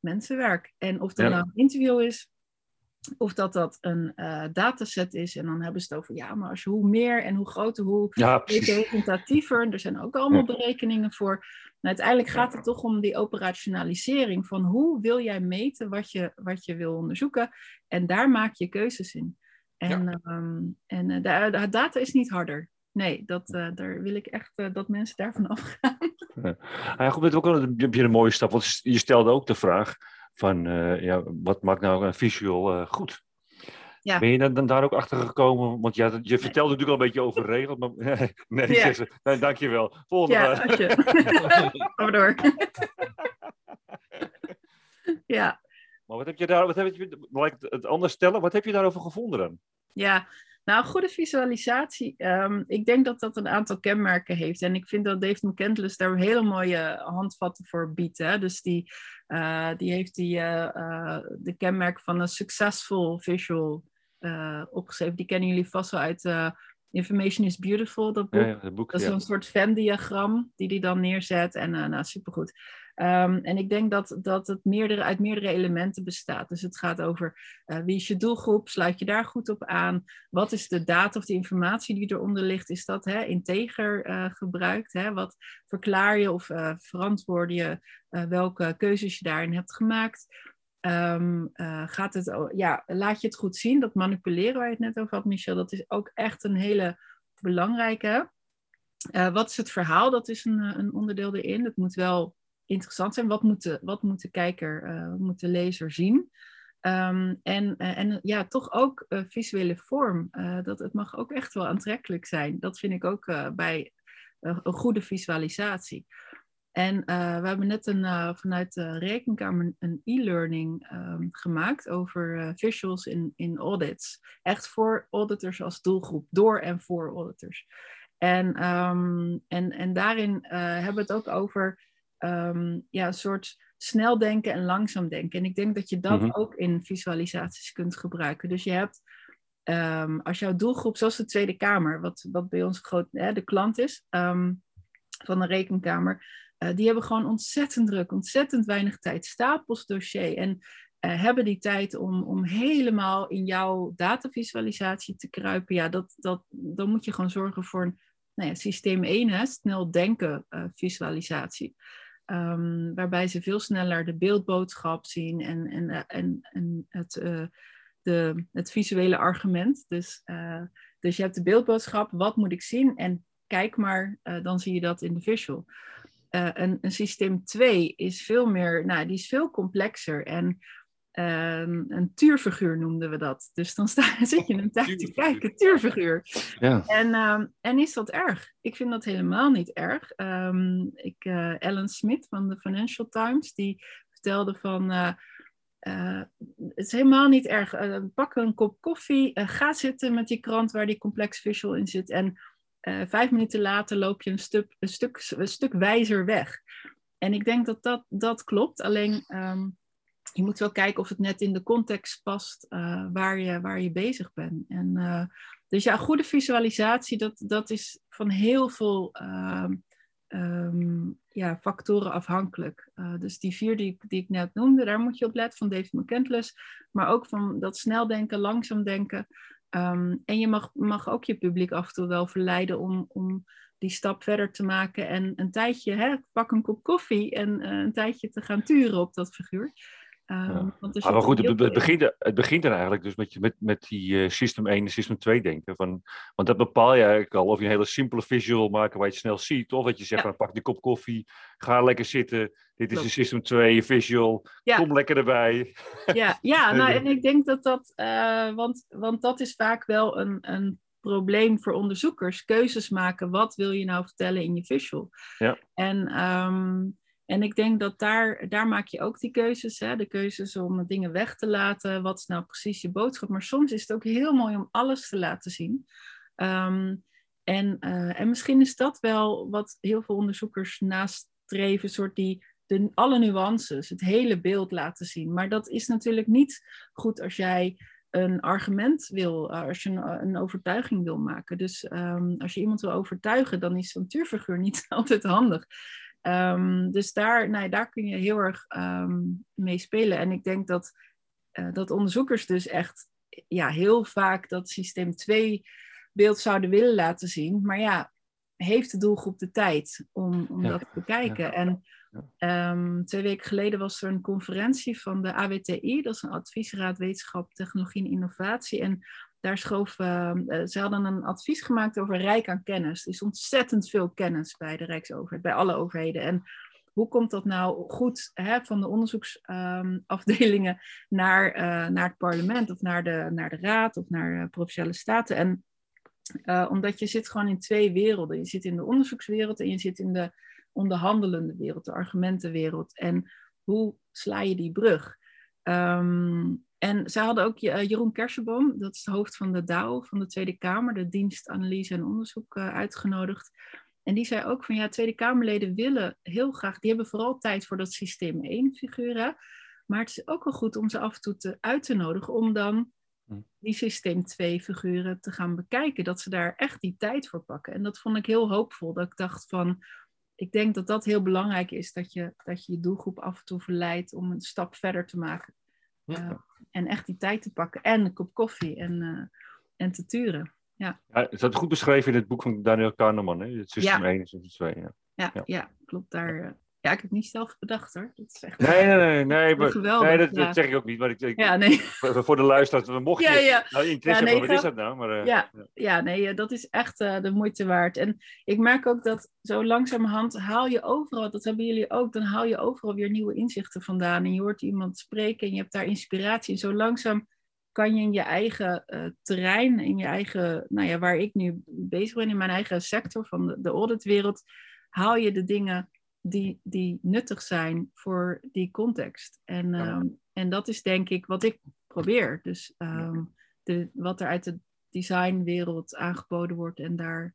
mensenwerk. En of dat Ja. nou een interview is, of dat dat een eh, dataset is. En dan hebben ze het over, ja, maar als je hoe meer en hoe groter, hoe Ja, representatiever. Er zijn ook allemaal berekeningen voor. Maar uiteindelijk gaat het toch om die operationalisering van hoe wil jij meten wat je, wat je wil onderzoeken. En daar maak je keuzes in. En, ehm, en eh, de, de data is niet harder. Nee, dat, eh, daar wil ik echt eh, dat mensen daarvan afgaan. Ah Ja, goed, dat is ook wel een, heb je een mooie stap. Want je stelde ook de vraag van, eh, ja, wat maakt nou een visual goed? Ja. Ben je dan, dan daar ook achter gekomen? Want ja, je vertelde natuurlijk al een beetje over regels, maar nee, Ja. zegt ze. nee, dankjewel. Volgende Ja. Gaan we door. ja, Maar wat heb je daar, wat heb je, laat ik het anders stellen, wat heb je daarover gevonden dan? Ja, nou, goede visualisatie. ehm, ik denk dat dat een aantal kenmerken heeft. En ik vind dat Dave McCandless daar hele mooie handvatten voor biedt. Hè? Dus die, eh, die heeft die, eh, eh, de kenmerken van een successful visual opgeschreven. Die kennen jullie vast wel uit Information is Beautiful, dat boek. Ja, ja, het boek. Dat is ja. zo'n soort Venn-diagram die hij dan neerzet. En nou, supergoed. Um, en ik denk dat, dat het meerdere, uit meerdere elementen bestaat. Dus het gaat over uh, wie is je doelgroep, sluit je daar goed op aan? Wat is de data of de informatie die eronder ligt? Is dat hè, integer uh, gebruikt? Hè? Wat verklaar je of uh, verantwoord je welke keuzes je daarin hebt gemaakt? Um, gaat het, ja, laat je het goed zien? Dat manipuleren waar je het net over had, Michel, dat is ook echt een hele belangrijke. Uh, wat is het verhaal? Dat is een, een, onderdeel erin. Het moet wel interessant zijn. Wat moet de, wat moet de kijker, uh, moet de lezer zien? Um, en, uh, en ja, toch ook visuele vorm. Dat, het mag ook echt wel aantrekkelijk zijn. Dat vind ik ook bij een goede visualisatie. En we hebben net een, vanuit de rekenkamer een e-learning um, gemaakt over visuals in, in audits. Echt voor auditors als doelgroep, door en voor auditors. En, um, en, en daarin hebben we het ook over um, ja, een soort snel denken en langzaam denken. En ik denk dat je dat Mhm. ook in visualisaties kunt gebruiken. Dus je hebt, ehm, als jouw doelgroep, zoals de Tweede Kamer, wat, wat bij ons groot, hè, de klant is ehm, van de rekenkamer, eh, die hebben gewoon ontzettend druk, ontzettend weinig tijd, stapels dossier. En eh, hebben die tijd om, om helemaal in jouw datavisualisatie te kruipen. Ja, dat, dat, dan moet je gewoon zorgen voor een nou ja, systeem 1, hè, snel denken eh, visualisatie. Ehm, waarbij ze veel sneller de beeldboodschap zien en, en, eh, en, en het, eh, de, het visuele argument. Dus, eh, dus je hebt de beeldboodschap, wat moet ik zien? En kijk maar, dan zie je dat in de visual. Een, een systeem 2 is veel meer, nou, die is veel complexer. En ehm, een tuurfiguur noemden we dat. Dus dan sta, zit je een tijd te kijken, tuurfiguur. Ja. En, ehm, en is dat erg? Ik vind dat helemaal niet erg. Ehm, ik, eh, Ellen Smith van de Financial Times, die vertelde van... eh, eh, het is helemaal niet erg. Pak een kop koffie, ga zitten met die krant waar die complex visual in zit. En vijf minuten later loop je een stuk, een, stuk, een stuk wijzer weg. En ik denk dat dat, dat klopt. Alleen je moet wel kijken of het net in de context past eh, waar, je, waar je bezig bent. En, eh, dus ja, goede visualisatie, dat, dat is van heel veel ehm, ehm, ja, factoren afhankelijk. Eh, dus die vier die, die ik net noemde, daar moet je op letten, van David McCandless. Maar ook van dat snel denken, langzaam denken. Ehm, en je mag, mag ook je publiek af en toe wel verleiden om, om die stap verder te maken en een tijdje, hè, pak een kop koffie en een tijdje te gaan turen op dat figuur. Ehm, want maar goed, het, begint, het begint dan eigenlijk dus met, met, met die eh, System 1 en System 2 denken. Van, want dat bepaal je eigenlijk al. Of je een hele simpele visual wil maken waar je het snel ziet. Of dat je zegt, Ja. van, pak die kop koffie, ga lekker zitten. Dit is de System 2 visual. Ja. Kom lekker erbij. Ja, ja nou, en ik denk dat dat, eh, want, want dat is vaak wel een, een probleem voor onderzoekers. Keuzes maken, wat wil je nou vertellen in je visual? Ja. En, ehm, en ik denk dat daar, daar maak je ook die keuzes. Hè? De keuzes om dingen weg te laten. Wat is nou precies je boodschap? Maar soms is het ook heel mooi om alles te laten zien. Ehm, en, eh, en misschien is dat wel wat heel veel onderzoekers nastreven, soort die de, alle nuances, het hele beeld laten zien. Maar dat is natuurlijk niet goed als jij een argument wil, eh, als je een, een overtuiging wil maken. Dus ehm, als je iemand wil overtuigen, dan is zo'n tuurfiguur niet altijd handig. Ehm, dus daar, nou, daar kun je heel erg ehm, mee spelen. En ik denk dat, eh, dat onderzoekers dus echt ja, heel vaak dat systeem 2 beeld zouden willen laten zien. Maar ja, heeft de doelgroep de tijd om, om Ja, dat te bekijken? ja, En ehm, twee weken geleden was er een conferentie van de AWTI, dat is een adviesraad wetenschap, technologie en innovatie. En daar schoof, ehm, eh, ze hadden een advies gemaakt over rijk aan kennis. Er is ontzettend veel kennis bij de Rijksoverheid, bij alle overheden. En hoe komt dat nou goed hè, van de onderzoeksafdelingen naar, eh, naar het parlement of naar de, naar de raad of naar uh, provinciale staten? En omdat je zit gewoon in twee werelden. Je zit in de onderzoekswereld en je zit in de onderhandelende wereld, de argumentenwereld. En hoe sla je die brug? Um, en ze hadden ook uh, Jeroen Kersenboom, dat is de hoofd van de DAO van de Tweede Kamer, de dienst Analyse en Onderzoek, uh, uitgenodigd. En die zei ook van ja, Tweede Kamerleden willen heel graag, die hebben vooral tijd voor dat systeem 1 figuren. Maar het is ook wel goed om ze af en toe te, uit te nodigen om dan die systeem 2 figuren te gaan bekijken. Dat ze daar echt die tijd voor pakken. En dat vond ik heel hoopvol. Dat ik dacht van, ik denk dat dat heel belangrijk is. Dat je dat je, je doelgroep af en toe verleidt om een stap verder te maken. Ja. Uh, en echt die tijd te pakken. En een kop koffie en, uh, en te turen. Ja. ja, het staat goed beschreven in het boek van Daniel Kahneman. Hè? Het systeem ja. 1 en systeem 2. Ja. Ja, ja. ja, klopt daar. Ja, ik heb het niet zelf bedacht hoor. Dat is echt nee, nee, nee. nee, maar, geweldig, nee dat, ja. dat, zeg ik ook niet. Maar ik, ik, ja, nee. voor, de luisteraars, mocht je ja, ja. nou interesse ja, nee, hebben, wat is dat nou? Maar, uh, ja, ja, nee, dat is echt uh, de moeite waard. En ik merk ook dat zo langzamerhand haal je overal, dat hebben jullie ook, dan haal je overal weer nieuwe inzichten vandaan. En je hoort iemand spreken en je hebt daar inspiratie. En zo langzaam kan je in je eigen uh, terrein, in je eigen, nou ja, waar ik nu bezig ben, in mijn eigen sector van de, de auditwereld, haal je de dingen die, die nuttig zijn voor die context. En, Ja. um, en dat is denk ik wat ik probeer. Dus um, de, wat er uit de designwereld aangeboden wordt en daar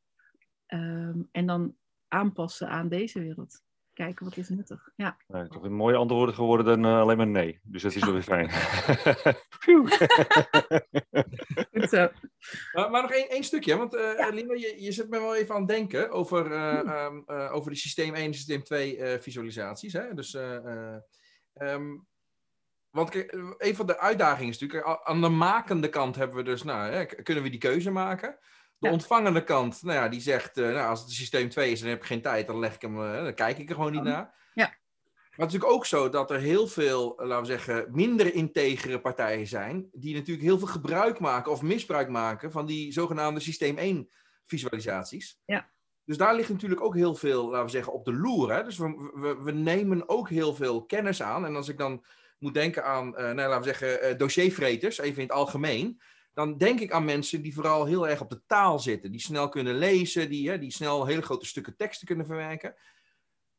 um, en dan aanpassen aan deze wereld. Kijken wat is nuttig. Ja. Nee, toch een mooie antwoorden geworden dan uh, alleen maar nee. Dus dat is wel weer fijn. Goed zo. Maar, maar nog één, één stukje, want uh, Lina, je, je zet me wel even aan het denken over, uh, um, over de systeem 1 en systeem 2 visualisaties. Hè? Dus, um, want een van de uitdagingen is natuurlijk, aan de makende kant hebben we dus, nou, hè, kunnen we die keuze maken? De ontvangende kant, nou ja, die zegt, uh, nou, als het systeem 2 is en heb ik geen tijd, dan leg ik hem, uh, dan kijk ik er gewoon niet naar. Ja. Maar het is natuurlijk ook zo dat er heel veel, laten we zeggen, minder integere partijen zijn, die natuurlijk heel veel gebruik maken of misbruik maken van die zogenaamde systeem 1 visualisaties. Ja. Dus daar ligt natuurlijk ook heel veel, laten we zeggen, op de loer. Hè? Dus we, we, we nemen ook heel veel kennis aan. En als ik dan moet denken aan, uh, nou, laten we zeggen, dossiervreters, even in het algemeen dan denk ik aan mensen die vooral heel erg op de taal zitten. Die snel kunnen lezen, die, hè, die snel hele grote stukken teksten kunnen verwerken.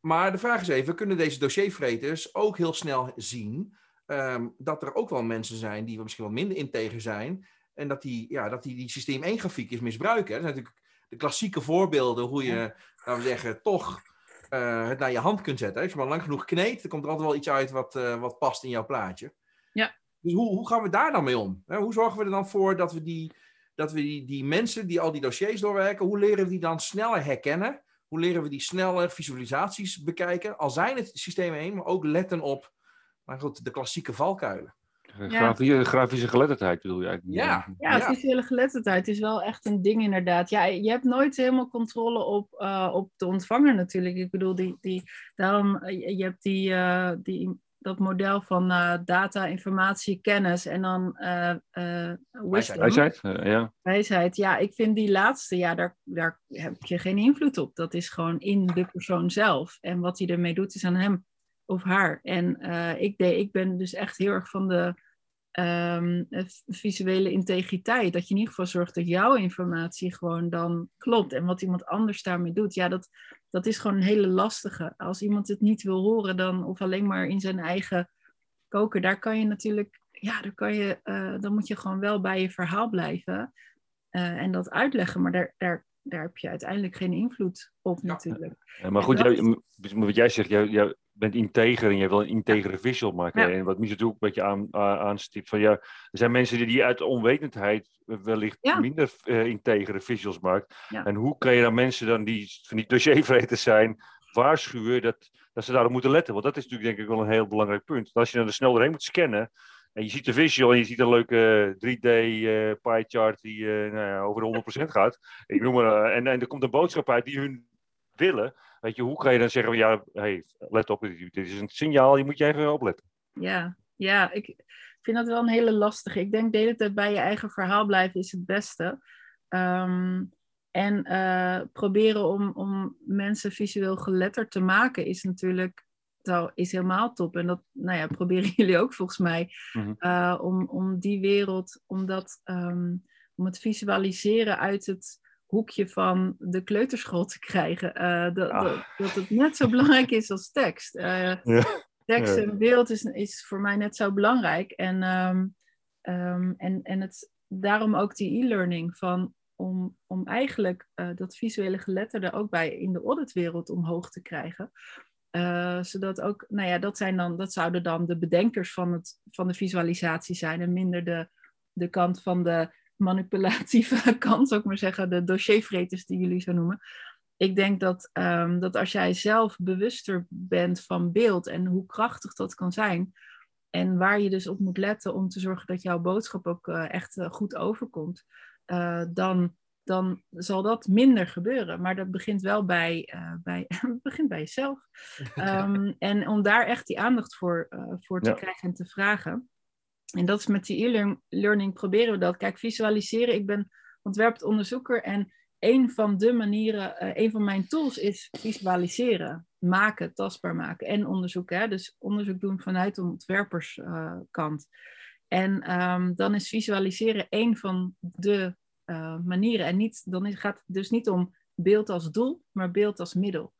Maar de vraag is even, kunnen deze dossiervreters ook heel snel zien um, dat er ook wel mensen zijn die misschien wat minder integer zijn. En dat die, ja, dat die, die systeem 1 grafiekjes misbruiken. Dat zijn natuurlijk de klassieke voorbeelden hoe je, laten we zeggen, toch uh, het naar je hand kunt zetten. Als je maar lang genoeg kneedt, dan komt er altijd wel iets uit wat, uh, wat past in jouw plaatje. Ja. Dus hoe, hoe gaan we daar dan mee om? Hoe zorgen we er dan voor dat we, die, dat we die, die mensen die al die dossiers doorwerken, hoe leren we die dan sneller herkennen? Hoe leren we die sneller visualisaties bekijken? Al zijn het systemen heen, maar ook letten op maar goed, de klassieke valkuilen. Grafische, grafische geletterdheid bedoel je eigenlijk? Ja, ja, visuele geletterdheid is wel echt een ding inderdaad. Ja, je hebt nooit helemaal controle op, uh, op de ontvanger natuurlijk. Ik bedoel, die, die, daarom, je hebt die, uh, die dat model van uh, data, informatie, kennis en dan uh, uh, wisdom. Wijsheid, ja. Wijsheid, ja. Ik vind die laatste, ja, daar, daar heb je geen invloed op. Dat is gewoon in de persoon zelf. En wat hij ermee doet, is aan hem of haar. En ik, de, ik ben dus echt heel erg van de um, visuele integriteit. Dat je in ieder geval zorgt dat jouw informatie gewoon dan klopt. En wat iemand anders daarmee doet, ja, dat, dat is gewoon een hele lastige. Als iemand het niet wil horen, dan, of alleen maar in zijn eigen koken, daar kan je natuurlijk, ja, daar kan je, uh, dan moet je gewoon wel bij je verhaal blijven uh, en dat uitleggen. Maar daar, daar, daar heb je uiteindelijk geen invloed op, ja. natuurlijk. Ja, maar goed, jij, wat jij zegt, jij, jij bent integer en je wil een integere visual maken. Ja. En wat Mies natuurlijk een beetje aan, aanstipt, van ja, er zijn mensen die, die uit onwetendheid wellicht ja. minder uh, integere visuals maakt. En hoe kan je dan mensen dan die van die dossiervreters zijn, waarschuwen dat, dat ze daarop moeten letten? Want dat is natuurlijk denk ik wel een heel belangrijk punt. Als je dan er snel doorheen moet scannen, en je ziet de visual en je ziet een leuke 3D uh, pie chart die uh, nou ja, over de 100% gaat. Ik noem maar, uh, en, en er komt een boodschap uit die hun willen. Weet je, hoe kan je dan zeggen, ja, hey, let op, dit is een signaal, je moet je even opletten. Ja, ja, ik vind dat wel een hele lastige. Ik denk de hele tijd bij je eigen verhaal blijven is het beste. Um, en uh, proberen om, om mensen visueel geletterd te maken is natuurlijk is helemaal top. En dat nou ja, proberen jullie ook volgens mij. Mm-hmm. Uh, om, om die wereld, om, dat, um, om het visualiseren uit het hoekje van de kleuterschool te krijgen. Uh, dat, ah. dat, dat, het net zo belangrijk is als tekst. Uh, ja. Tekst en beeld is, is voor mij net zo belangrijk. En, um, um, en, en het, daarom ook die e-learning van om, om eigenlijk uh, dat visuele geletterde ook bij in de auditwereld omhoog te krijgen. Uh, zodat ook, nou ja, dat, zijn dan, dat zouden dan de bedenkers van, het, van de visualisatie zijn en minder de, de kant van de manipulatieve kant, zou ik maar zeggen, de dossiervreters die jullie zo noemen. Ik denk dat, um, dat als jij zelf bewuster bent van beeld en hoe krachtig dat kan zijn, en waar je dus op moet letten om te zorgen dat jouw boodschap ook uh, echt uh, goed overkomt, uh, dan, dan zal dat minder gebeuren. Maar dat begint wel bij, bij, begint bij jezelf. Um, en om daar echt die aandacht voor, voor te ja. krijgen en te vragen. En dat is met die e-learning proberen we dat. Kijk, visualiseren. Ik ben ontwerponderzoeker en een van de manieren, uh, een van mijn tools is visualiseren, maken, tastbaar maken en onderzoeken. Hè? Dus onderzoek doen vanuit de ontwerperskant. Uh, en um, dan is visualiseren een van de uh, manieren. En niet, dan gaat het dus niet om beeld als doel, maar beeld als middel.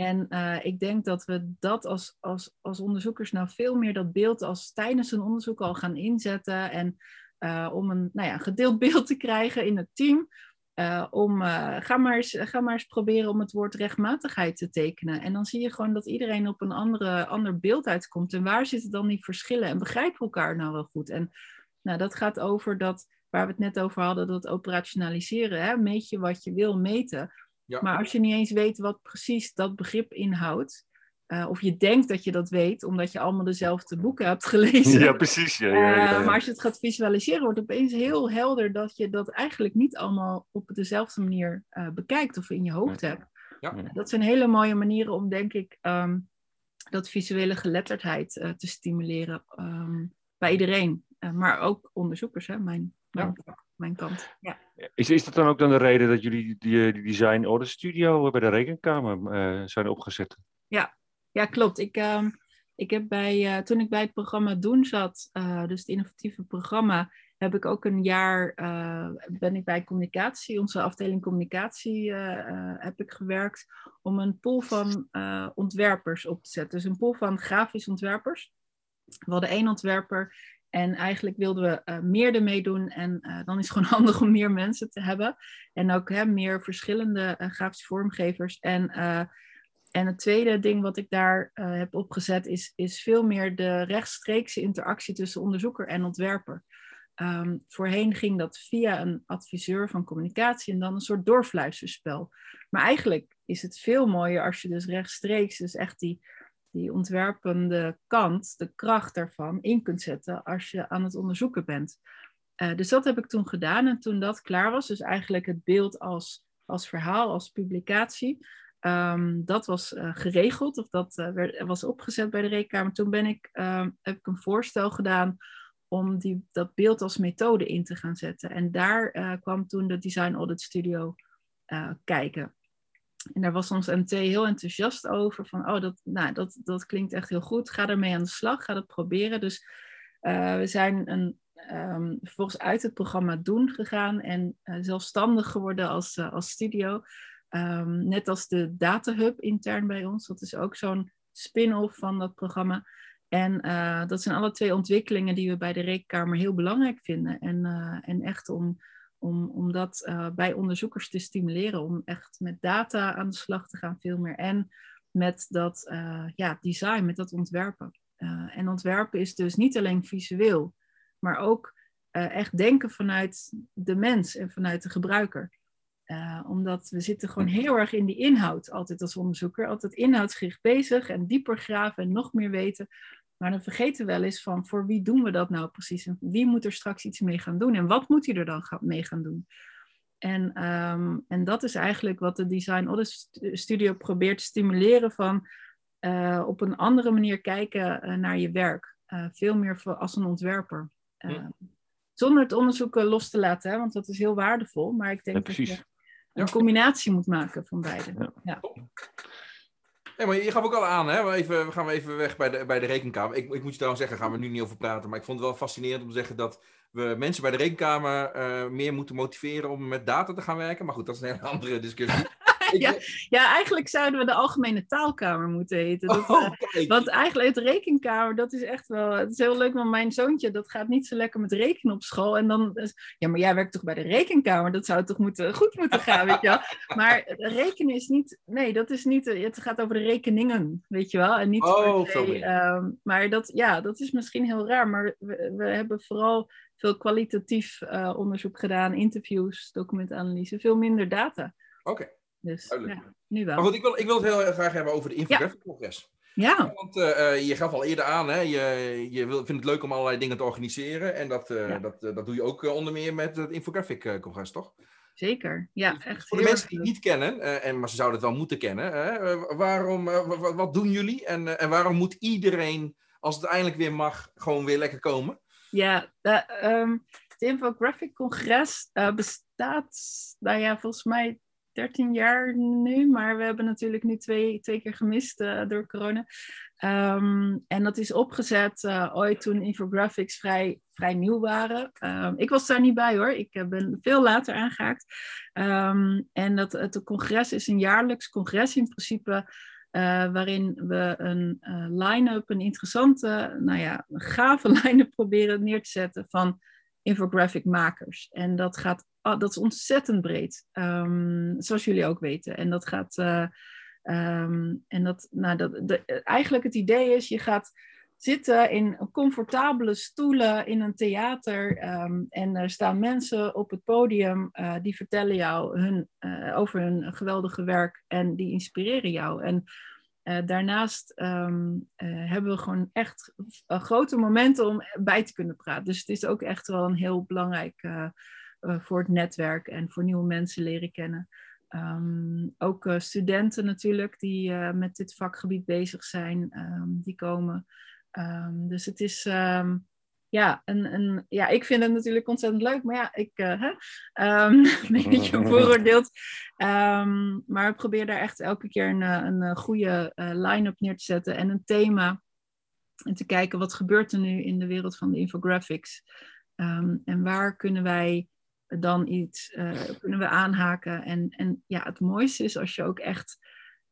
En uh, ik denk dat we dat als, als, als onderzoekers nou veel meer dat beeld als tijdens een onderzoek al gaan inzetten. En uh, om een nou ja, gedeeld beeld te krijgen in het team. Uh, om, ga, maar eens, ga maar eens proberen om het woord rechtmatigheid te tekenen. En dan zie je gewoon dat iedereen op een andere, ander beeld uitkomt. En waar zitten dan die verschillen? En begrijpen elkaar nou wel goed? En nou, dat gaat over dat, waar we het net over hadden, dat operationaliseren. Hè? Meet je wat je wil meten. Ja. Maar als je niet eens weet wat precies dat begrip inhoudt, uh, of je denkt dat je dat weet, omdat je allemaal dezelfde boeken hebt gelezen. Ja, precies. Ja, ja, ja, uh, maar als je het gaat visualiseren, wordt het opeens heel helder dat je dat eigenlijk niet allemaal op dezelfde manier uh, bekijkt of in je hoofd hebt. Ja. Dat zijn hele mooie manieren om, denk ik, um, dat visuele geletterdheid te stimuleren um, bij iedereen. maar ook onderzoekers, hè, mijn, mijn, mijn kant. Ja. Is, is dat dan ook dan de reden dat jullie die, die design order studio bij de rekenkamer zijn opgezet? Ja, ja, klopt. Ik, uh, ik heb bij, uh, toen ik bij het programma Doen zat, dus het innovatieve programma, heb ik ook een jaar, eh, ben ik bij communicatie, onze afdeling communicatie, heb ik gewerkt om een pool van ontwerpers op te zetten. Dus een pool van grafisch ontwerpers. We hadden één ontwerper en eigenlijk wilden we meer ermee doen. En dan is het gewoon handig om meer mensen te hebben. En ook hè, meer verschillende grafische vormgevers. En en het tweede ding wat ik daar uh, heb opgezet is, is veel meer de rechtstreekse interactie tussen onderzoeker en ontwerper. Um, voorheen ging dat via een adviseur van communicatie en dan een soort doorfluisterspel. Maar eigenlijk is het veel mooier als je dus rechtstreeks, dus echt die, die ontwerpende kant, de kracht daarvan, in kunt zetten als je aan het onderzoeken bent. Uh, dus dat heb ik toen gedaan en toen dat klaar was, dus eigenlijk het beeld als, als verhaal, als publicatie, Um, dat was uh, geregeld, of dat uh, werd, was opgezet bij de rekenkamer. Toen ben ik, um, heb ik een voorstel gedaan om die, dat beeld als methode in te gaan zetten. En daar kwam toen de Design Audit Studio kijken. En daar was ons MT heel enthousiast over. Van, oh, dat, nou, dat, dat klinkt echt heel goed. Ga ermee aan de slag. Ga dat proberen. Dus we zijn een, um, vervolgens uit het programma Doen gegaan. En zelfstandig geworden als, als studio. Um, net als de Data Hub intern bij ons. Dat is ook zo'n spin-off van dat programma. En dat zijn alle twee ontwikkelingen die we bij de Rekenkamer heel belangrijk vinden. En, en echt om, om, om dat uh, bij onderzoekers te stimuleren. Om echt met data aan de slag te gaan, veel meer. En met dat ja, design, met dat ontwerpen. en ontwerpen is dus niet alleen visueel, maar ook echt denken vanuit de mens en vanuit de gebruiker. Uh, omdat we zitten gewoon heel erg in die inhoud, altijd als onderzoeker. Altijd inhoudsgericht bezig en dieper graven en nog meer weten. Maar dan vergeten we wel eens van voor wie doen we dat nou precies? En wie moet er straks iets mee gaan doen? En wat moet hij er dan mee gaan doen? En, um, en dat is eigenlijk wat de Design Audit Studio probeert te stimuleren van uh, op een andere manier kijken uh, naar je werk. veel meer als een ontwerper. Zonder het onderzoek los te laten, hè, want dat is heel waardevol. Maar ik denk ja, dat je een combinatie moet maken van beide. Ja. Hey, maar je gaf ook al aan, hè? We, even, we gaan even weg bij de, bij de rekenkamer. Ik, ik moet je trouwens zeggen, gaan we nu niet over praten. Maar ik vond het wel fascinerend om te zeggen dat we mensen bij de rekenkamer uh, meer moeten motiveren om met data te gaan werken. Maar goed, dat is een hele andere discussie. ja, ja, eigenlijk zouden we de Algemene Taalkamer moeten heten. Dat, oh, uh, want eigenlijk het rekenkamer, dat is echt wel... Het is heel leuk, want mijn zoontje, dat gaat niet zo lekker met rekenen op school. En dan... Ja, maar jij werkt toch bij de rekenkamer? Dat zou toch moeten, goed moeten gaan, weet je wel? Maar rekenen is niet... Nee, dat is niet... Het gaat over de rekeningen, weet je wel? En niet... Oh, sorry. Um, maar dat, ja, dat is misschien heel raar. Maar we, we hebben vooral veel kwalitatief uh, onderzoek gedaan, interviews, documentanalyse, veel minder data. Oké. Okay. Dus ja, nu wel. Maar goed, ik wil, ik wil het heel graag hebben over de infographic-congres. Ja. ja. Want uh, je gaf al eerder aan, hè, je, je wil, vindt het leuk om allerlei dingen te organiseren. En dat, uh, ja. dat, uh, dat doe je ook onder meer met het infographic-congres, toch? Zeker, ja, dus echt. Voor de mensen die het niet kennen, en, maar ze zouden het wel moeten kennen, waarom, wat, wat, doen jullie en, en waarom moet iedereen, als het eindelijk weer mag, gewoon weer lekker komen? Ja, de, um, het infographic-congres bestaat, nou ja, volgens mij 13 jaar nu, maar we hebben natuurlijk nu twee, twee keer gemist uh, door corona. Um, en dat is opgezet uh, ooit toen infographics vrij, vrij nieuw waren. Um, ik was daar niet bij hoor, ik uh, ben veel later aangehaakt. Um, en dat, het congres is een jaarlijks congres in principe. waarin we een line-up, een interessante, nou ja, een gave line-up proberen neer te zetten van infographic makers. En dat gaat, ah, dat is ontzettend breed, ehm, zoals jullie ook weten. En dat gaat, eh, ehm, en dat, nou, dat, de, eigenlijk het idee is, je gaat zitten in comfortabele stoelen in een theater. Ehm, en er staan mensen op het podium uh, die vertellen jou hun, uh, over hun geweldige werk en die inspireren jou. En uh, daarnaast um, hebben we gewoon echt grote momenten om bij te kunnen praten. Dus het is ook echt wel een heel belangrijk voor het netwerk en voor nieuwe mensen leren kennen. Um, ook studenten natuurlijk die met dit vakgebied bezig zijn, die komen. Dus het is, ja, een, een, ja, ik vind het natuurlijk ontzettend leuk, maar ja, ik uh, um, een beetje vooroordeeld. maar ik probeer daar echt elke keer een, eh, een eh, goede uh, line-up neer te zetten en een thema. En te kijken wat gebeurt er nu in de wereld van de infographics. en waar kunnen wij dan iets, kunnen we aanhaken. En, en ja, het mooiste is als je ook echt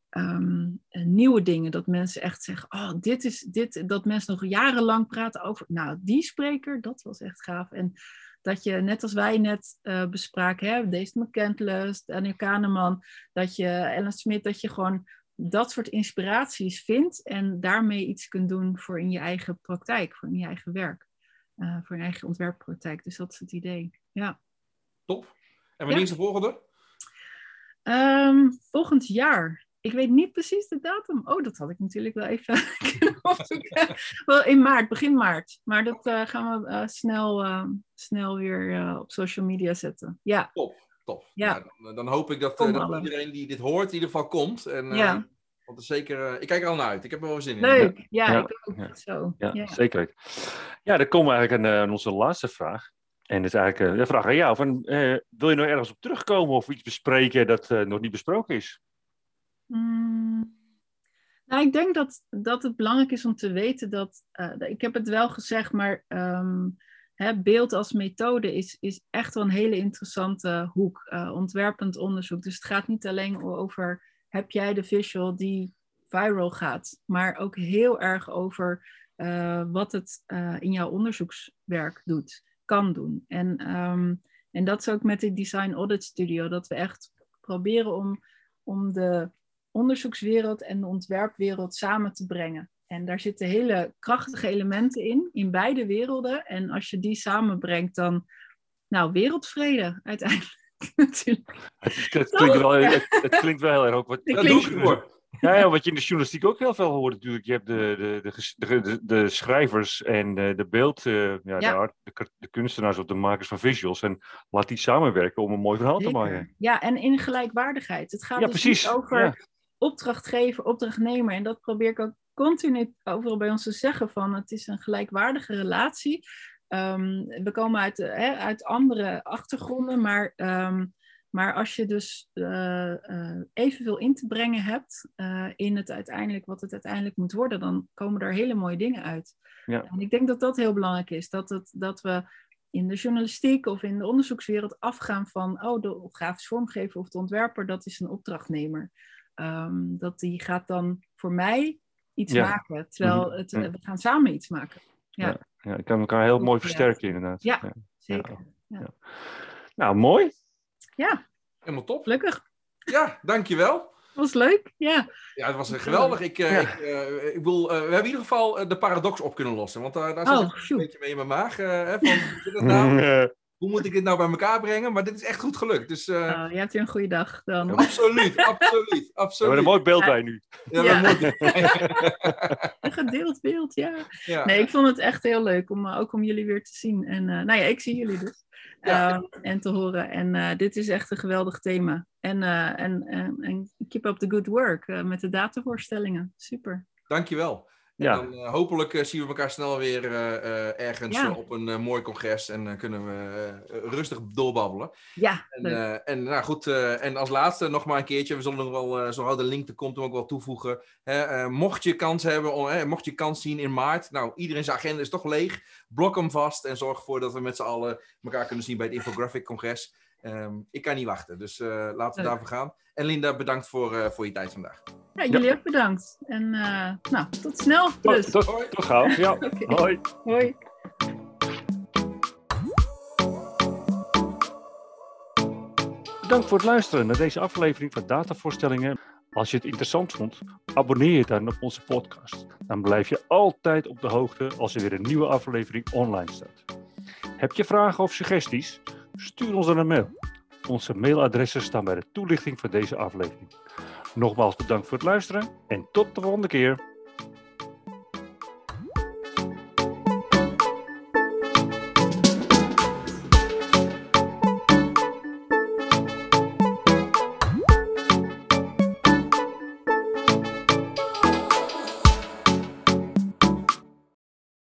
um, nieuwe dingen. Dat mensen echt zeggen, oh, dit is dit. Dat mensen nog jarenlang praten over, nou, die spreker, dat was echt gaaf. En dat je, net als wij net uh, bespraken, hè, Dave McCandless, Daniel Kahneman, dat je, Ellen Smit, dat je gewoon dat soort inspiraties vindt en daarmee iets kunt doen voor in je eigen praktijk, voor in je eigen werk, uh, voor je eigen ontwerppraktijk. Dus dat is het idee. Ja. Top. En wanneer ja. is de volgende? Um, volgend jaar. Ik weet niet precies de datum. Oh, dat had ik natuurlijk wel even kunnen opzoeken. wel in maart, begin maart. Maar dat uh, gaan we uh, snel, uh, snel weer op social media zetten. Ja. Top, top. Ja. Nou, dan, dan, hoop ik dat, dat iedereen die dit hoort in ieder geval komt. En, ja. Want zeker, ik kijk er al naar uit. Ik heb er wel zin in. Leuk, ja, ja. ik ook. Ja. Zo. Ja, zeker. Ja, dan komen we eigenlijk aan, aan onze laatste vraag. En dat is eigenlijk de vraag aan jou. Van, wil je nog ergens op terugkomen of iets bespreken dat nog niet besproken is? Mm. Nou, ik denk dat, dat het belangrijk is om te weten dat, uh, ik heb het wel gezegd, maar um, hè, beeld als methode is, is echt wel een hele interessante hoek, uh, ontwerpend onderzoek. Dus het gaat niet alleen over, heb jij de visual die viral gaat, maar ook heel erg over uh, wat het in jouw onderzoekswerk doet, kan doen. En, um, en dat is ook met de Design Audit Studio, dat we echt proberen om, om de onderzoekswereld en de ontwerpwereld samen te brengen. En daar zitten hele krachtige elementen in, in beide werelden. En als je die samenbrengt, dan, nou, wereldvrede uiteindelijk. Natuurlijk. Het, het, klinkt wel, het, het, klinkt wel heel erg ook. Wat, dat doe ik voor. Ja, ja, wat je in de journalistiek ook heel veel hoort natuurlijk. Je hebt de, de, de, de, de schrijvers en de, de beeld, uh, ja, ja. De, de, kunstenaars of de makers van visuals. En laat die samenwerken om een mooi verhaal Zeker. te maken. Ja, en in gelijkwaardigheid. Het gaat ja, dus precies. niet over opdrachtgever, opdrachtnemer. En dat probeer ik ook continu overal bij ons te zeggen van het is een gelijkwaardige relatie. Um, we komen uit, hè, uit andere achtergronden, maar, um, maar als je dus uh, uh, evenveel in te brengen hebt uh, in het uiteindelijk, wat het uiteindelijk moet worden, dan komen er hele mooie dingen uit. Ja. En ik denk dat dat heel belangrijk is, dat, het, dat we in de journalistiek of in de onderzoekswereld afgaan van, oh, de grafisch vormgever of de ontwerper, dat is een opdrachtnemer. Um, dat die gaat dan voor mij iets Ja. maken, terwijl Mhm. het, we gaan samen iets maken. Ja, Ja. Ja, ik kan elkaar heel mooi Ja. versterken inderdaad. Ja. zeker. Nou, mooi. Ja, Helemaal top. gelukkig. Ja, dankjewel. Was leuk, ja. Ja, het was geweldig. Ik, eh, Ja. ik, eh, ik bedoel, eh, we hebben in ieder geval de paradox op kunnen lossen. Want daar daar zit Oh, een beetje mee in mijn maag. hè, van, hoe, zit het nou? Hoe moet ik dit nou bij elkaar brengen? Maar dit is echt goed gelukt. Dus eh, Nou, je hebt weer een goede dag dan. absoluut, absoluut, we hebben absoluut. een mooi beeld bij nu. Ja, moet. Een gedeeld beeld, ja. ja. Nee, ik vond het echt heel leuk om eh, ook om jullie weer te zien. En eh, nou ja, ik zie jullie dus. Ja. En te horen. En eh, dit is echt een geweldig thema. En, eh, en, en, en keep up the good work met de datavoorstellingen. Super. Dankjewel. En Ja. dan eh, hopelijk eh, zien we elkaar snel weer eh, ergens Ja. op een mooi congres en dan kunnen we rustig doorbabbelen. Ja, En, en nou goed, en als laatste nog maar een keertje, we zullen nog wel, zo de link er komt, hem ook wel toevoegen. Hè, mocht je kans hebben, om, hè, mocht je kans zien in maart, nou iedereen zijn agenda is toch leeg, blok hem vast en zorg ervoor dat we met z'n allen elkaar kunnen zien bij het Infographic Congres. Um, ik kan niet wachten, dus eh, laten we daarvoor gaan. En Linda, bedankt voor, eh, voor je tijd vandaag. Ja, jullie ja. ook bedankt. En eh, nou, tot snel. Dus. Tot, tot, tot gauw. Ja. okay. Hoi. Hoi. Bedankt voor het luisteren naar deze aflevering van Datavoorstellingen. Als je het interessant vond, abonneer je dan op onze podcast. Dan blijf je altijd op de hoogte als er weer een nieuwe aflevering online staat. Heb je vragen of suggesties? Stuur ons dan een mail. Onze mailadressen staan bij de toelichting van deze aflevering. Nogmaals bedankt voor het luisteren en tot de volgende keer.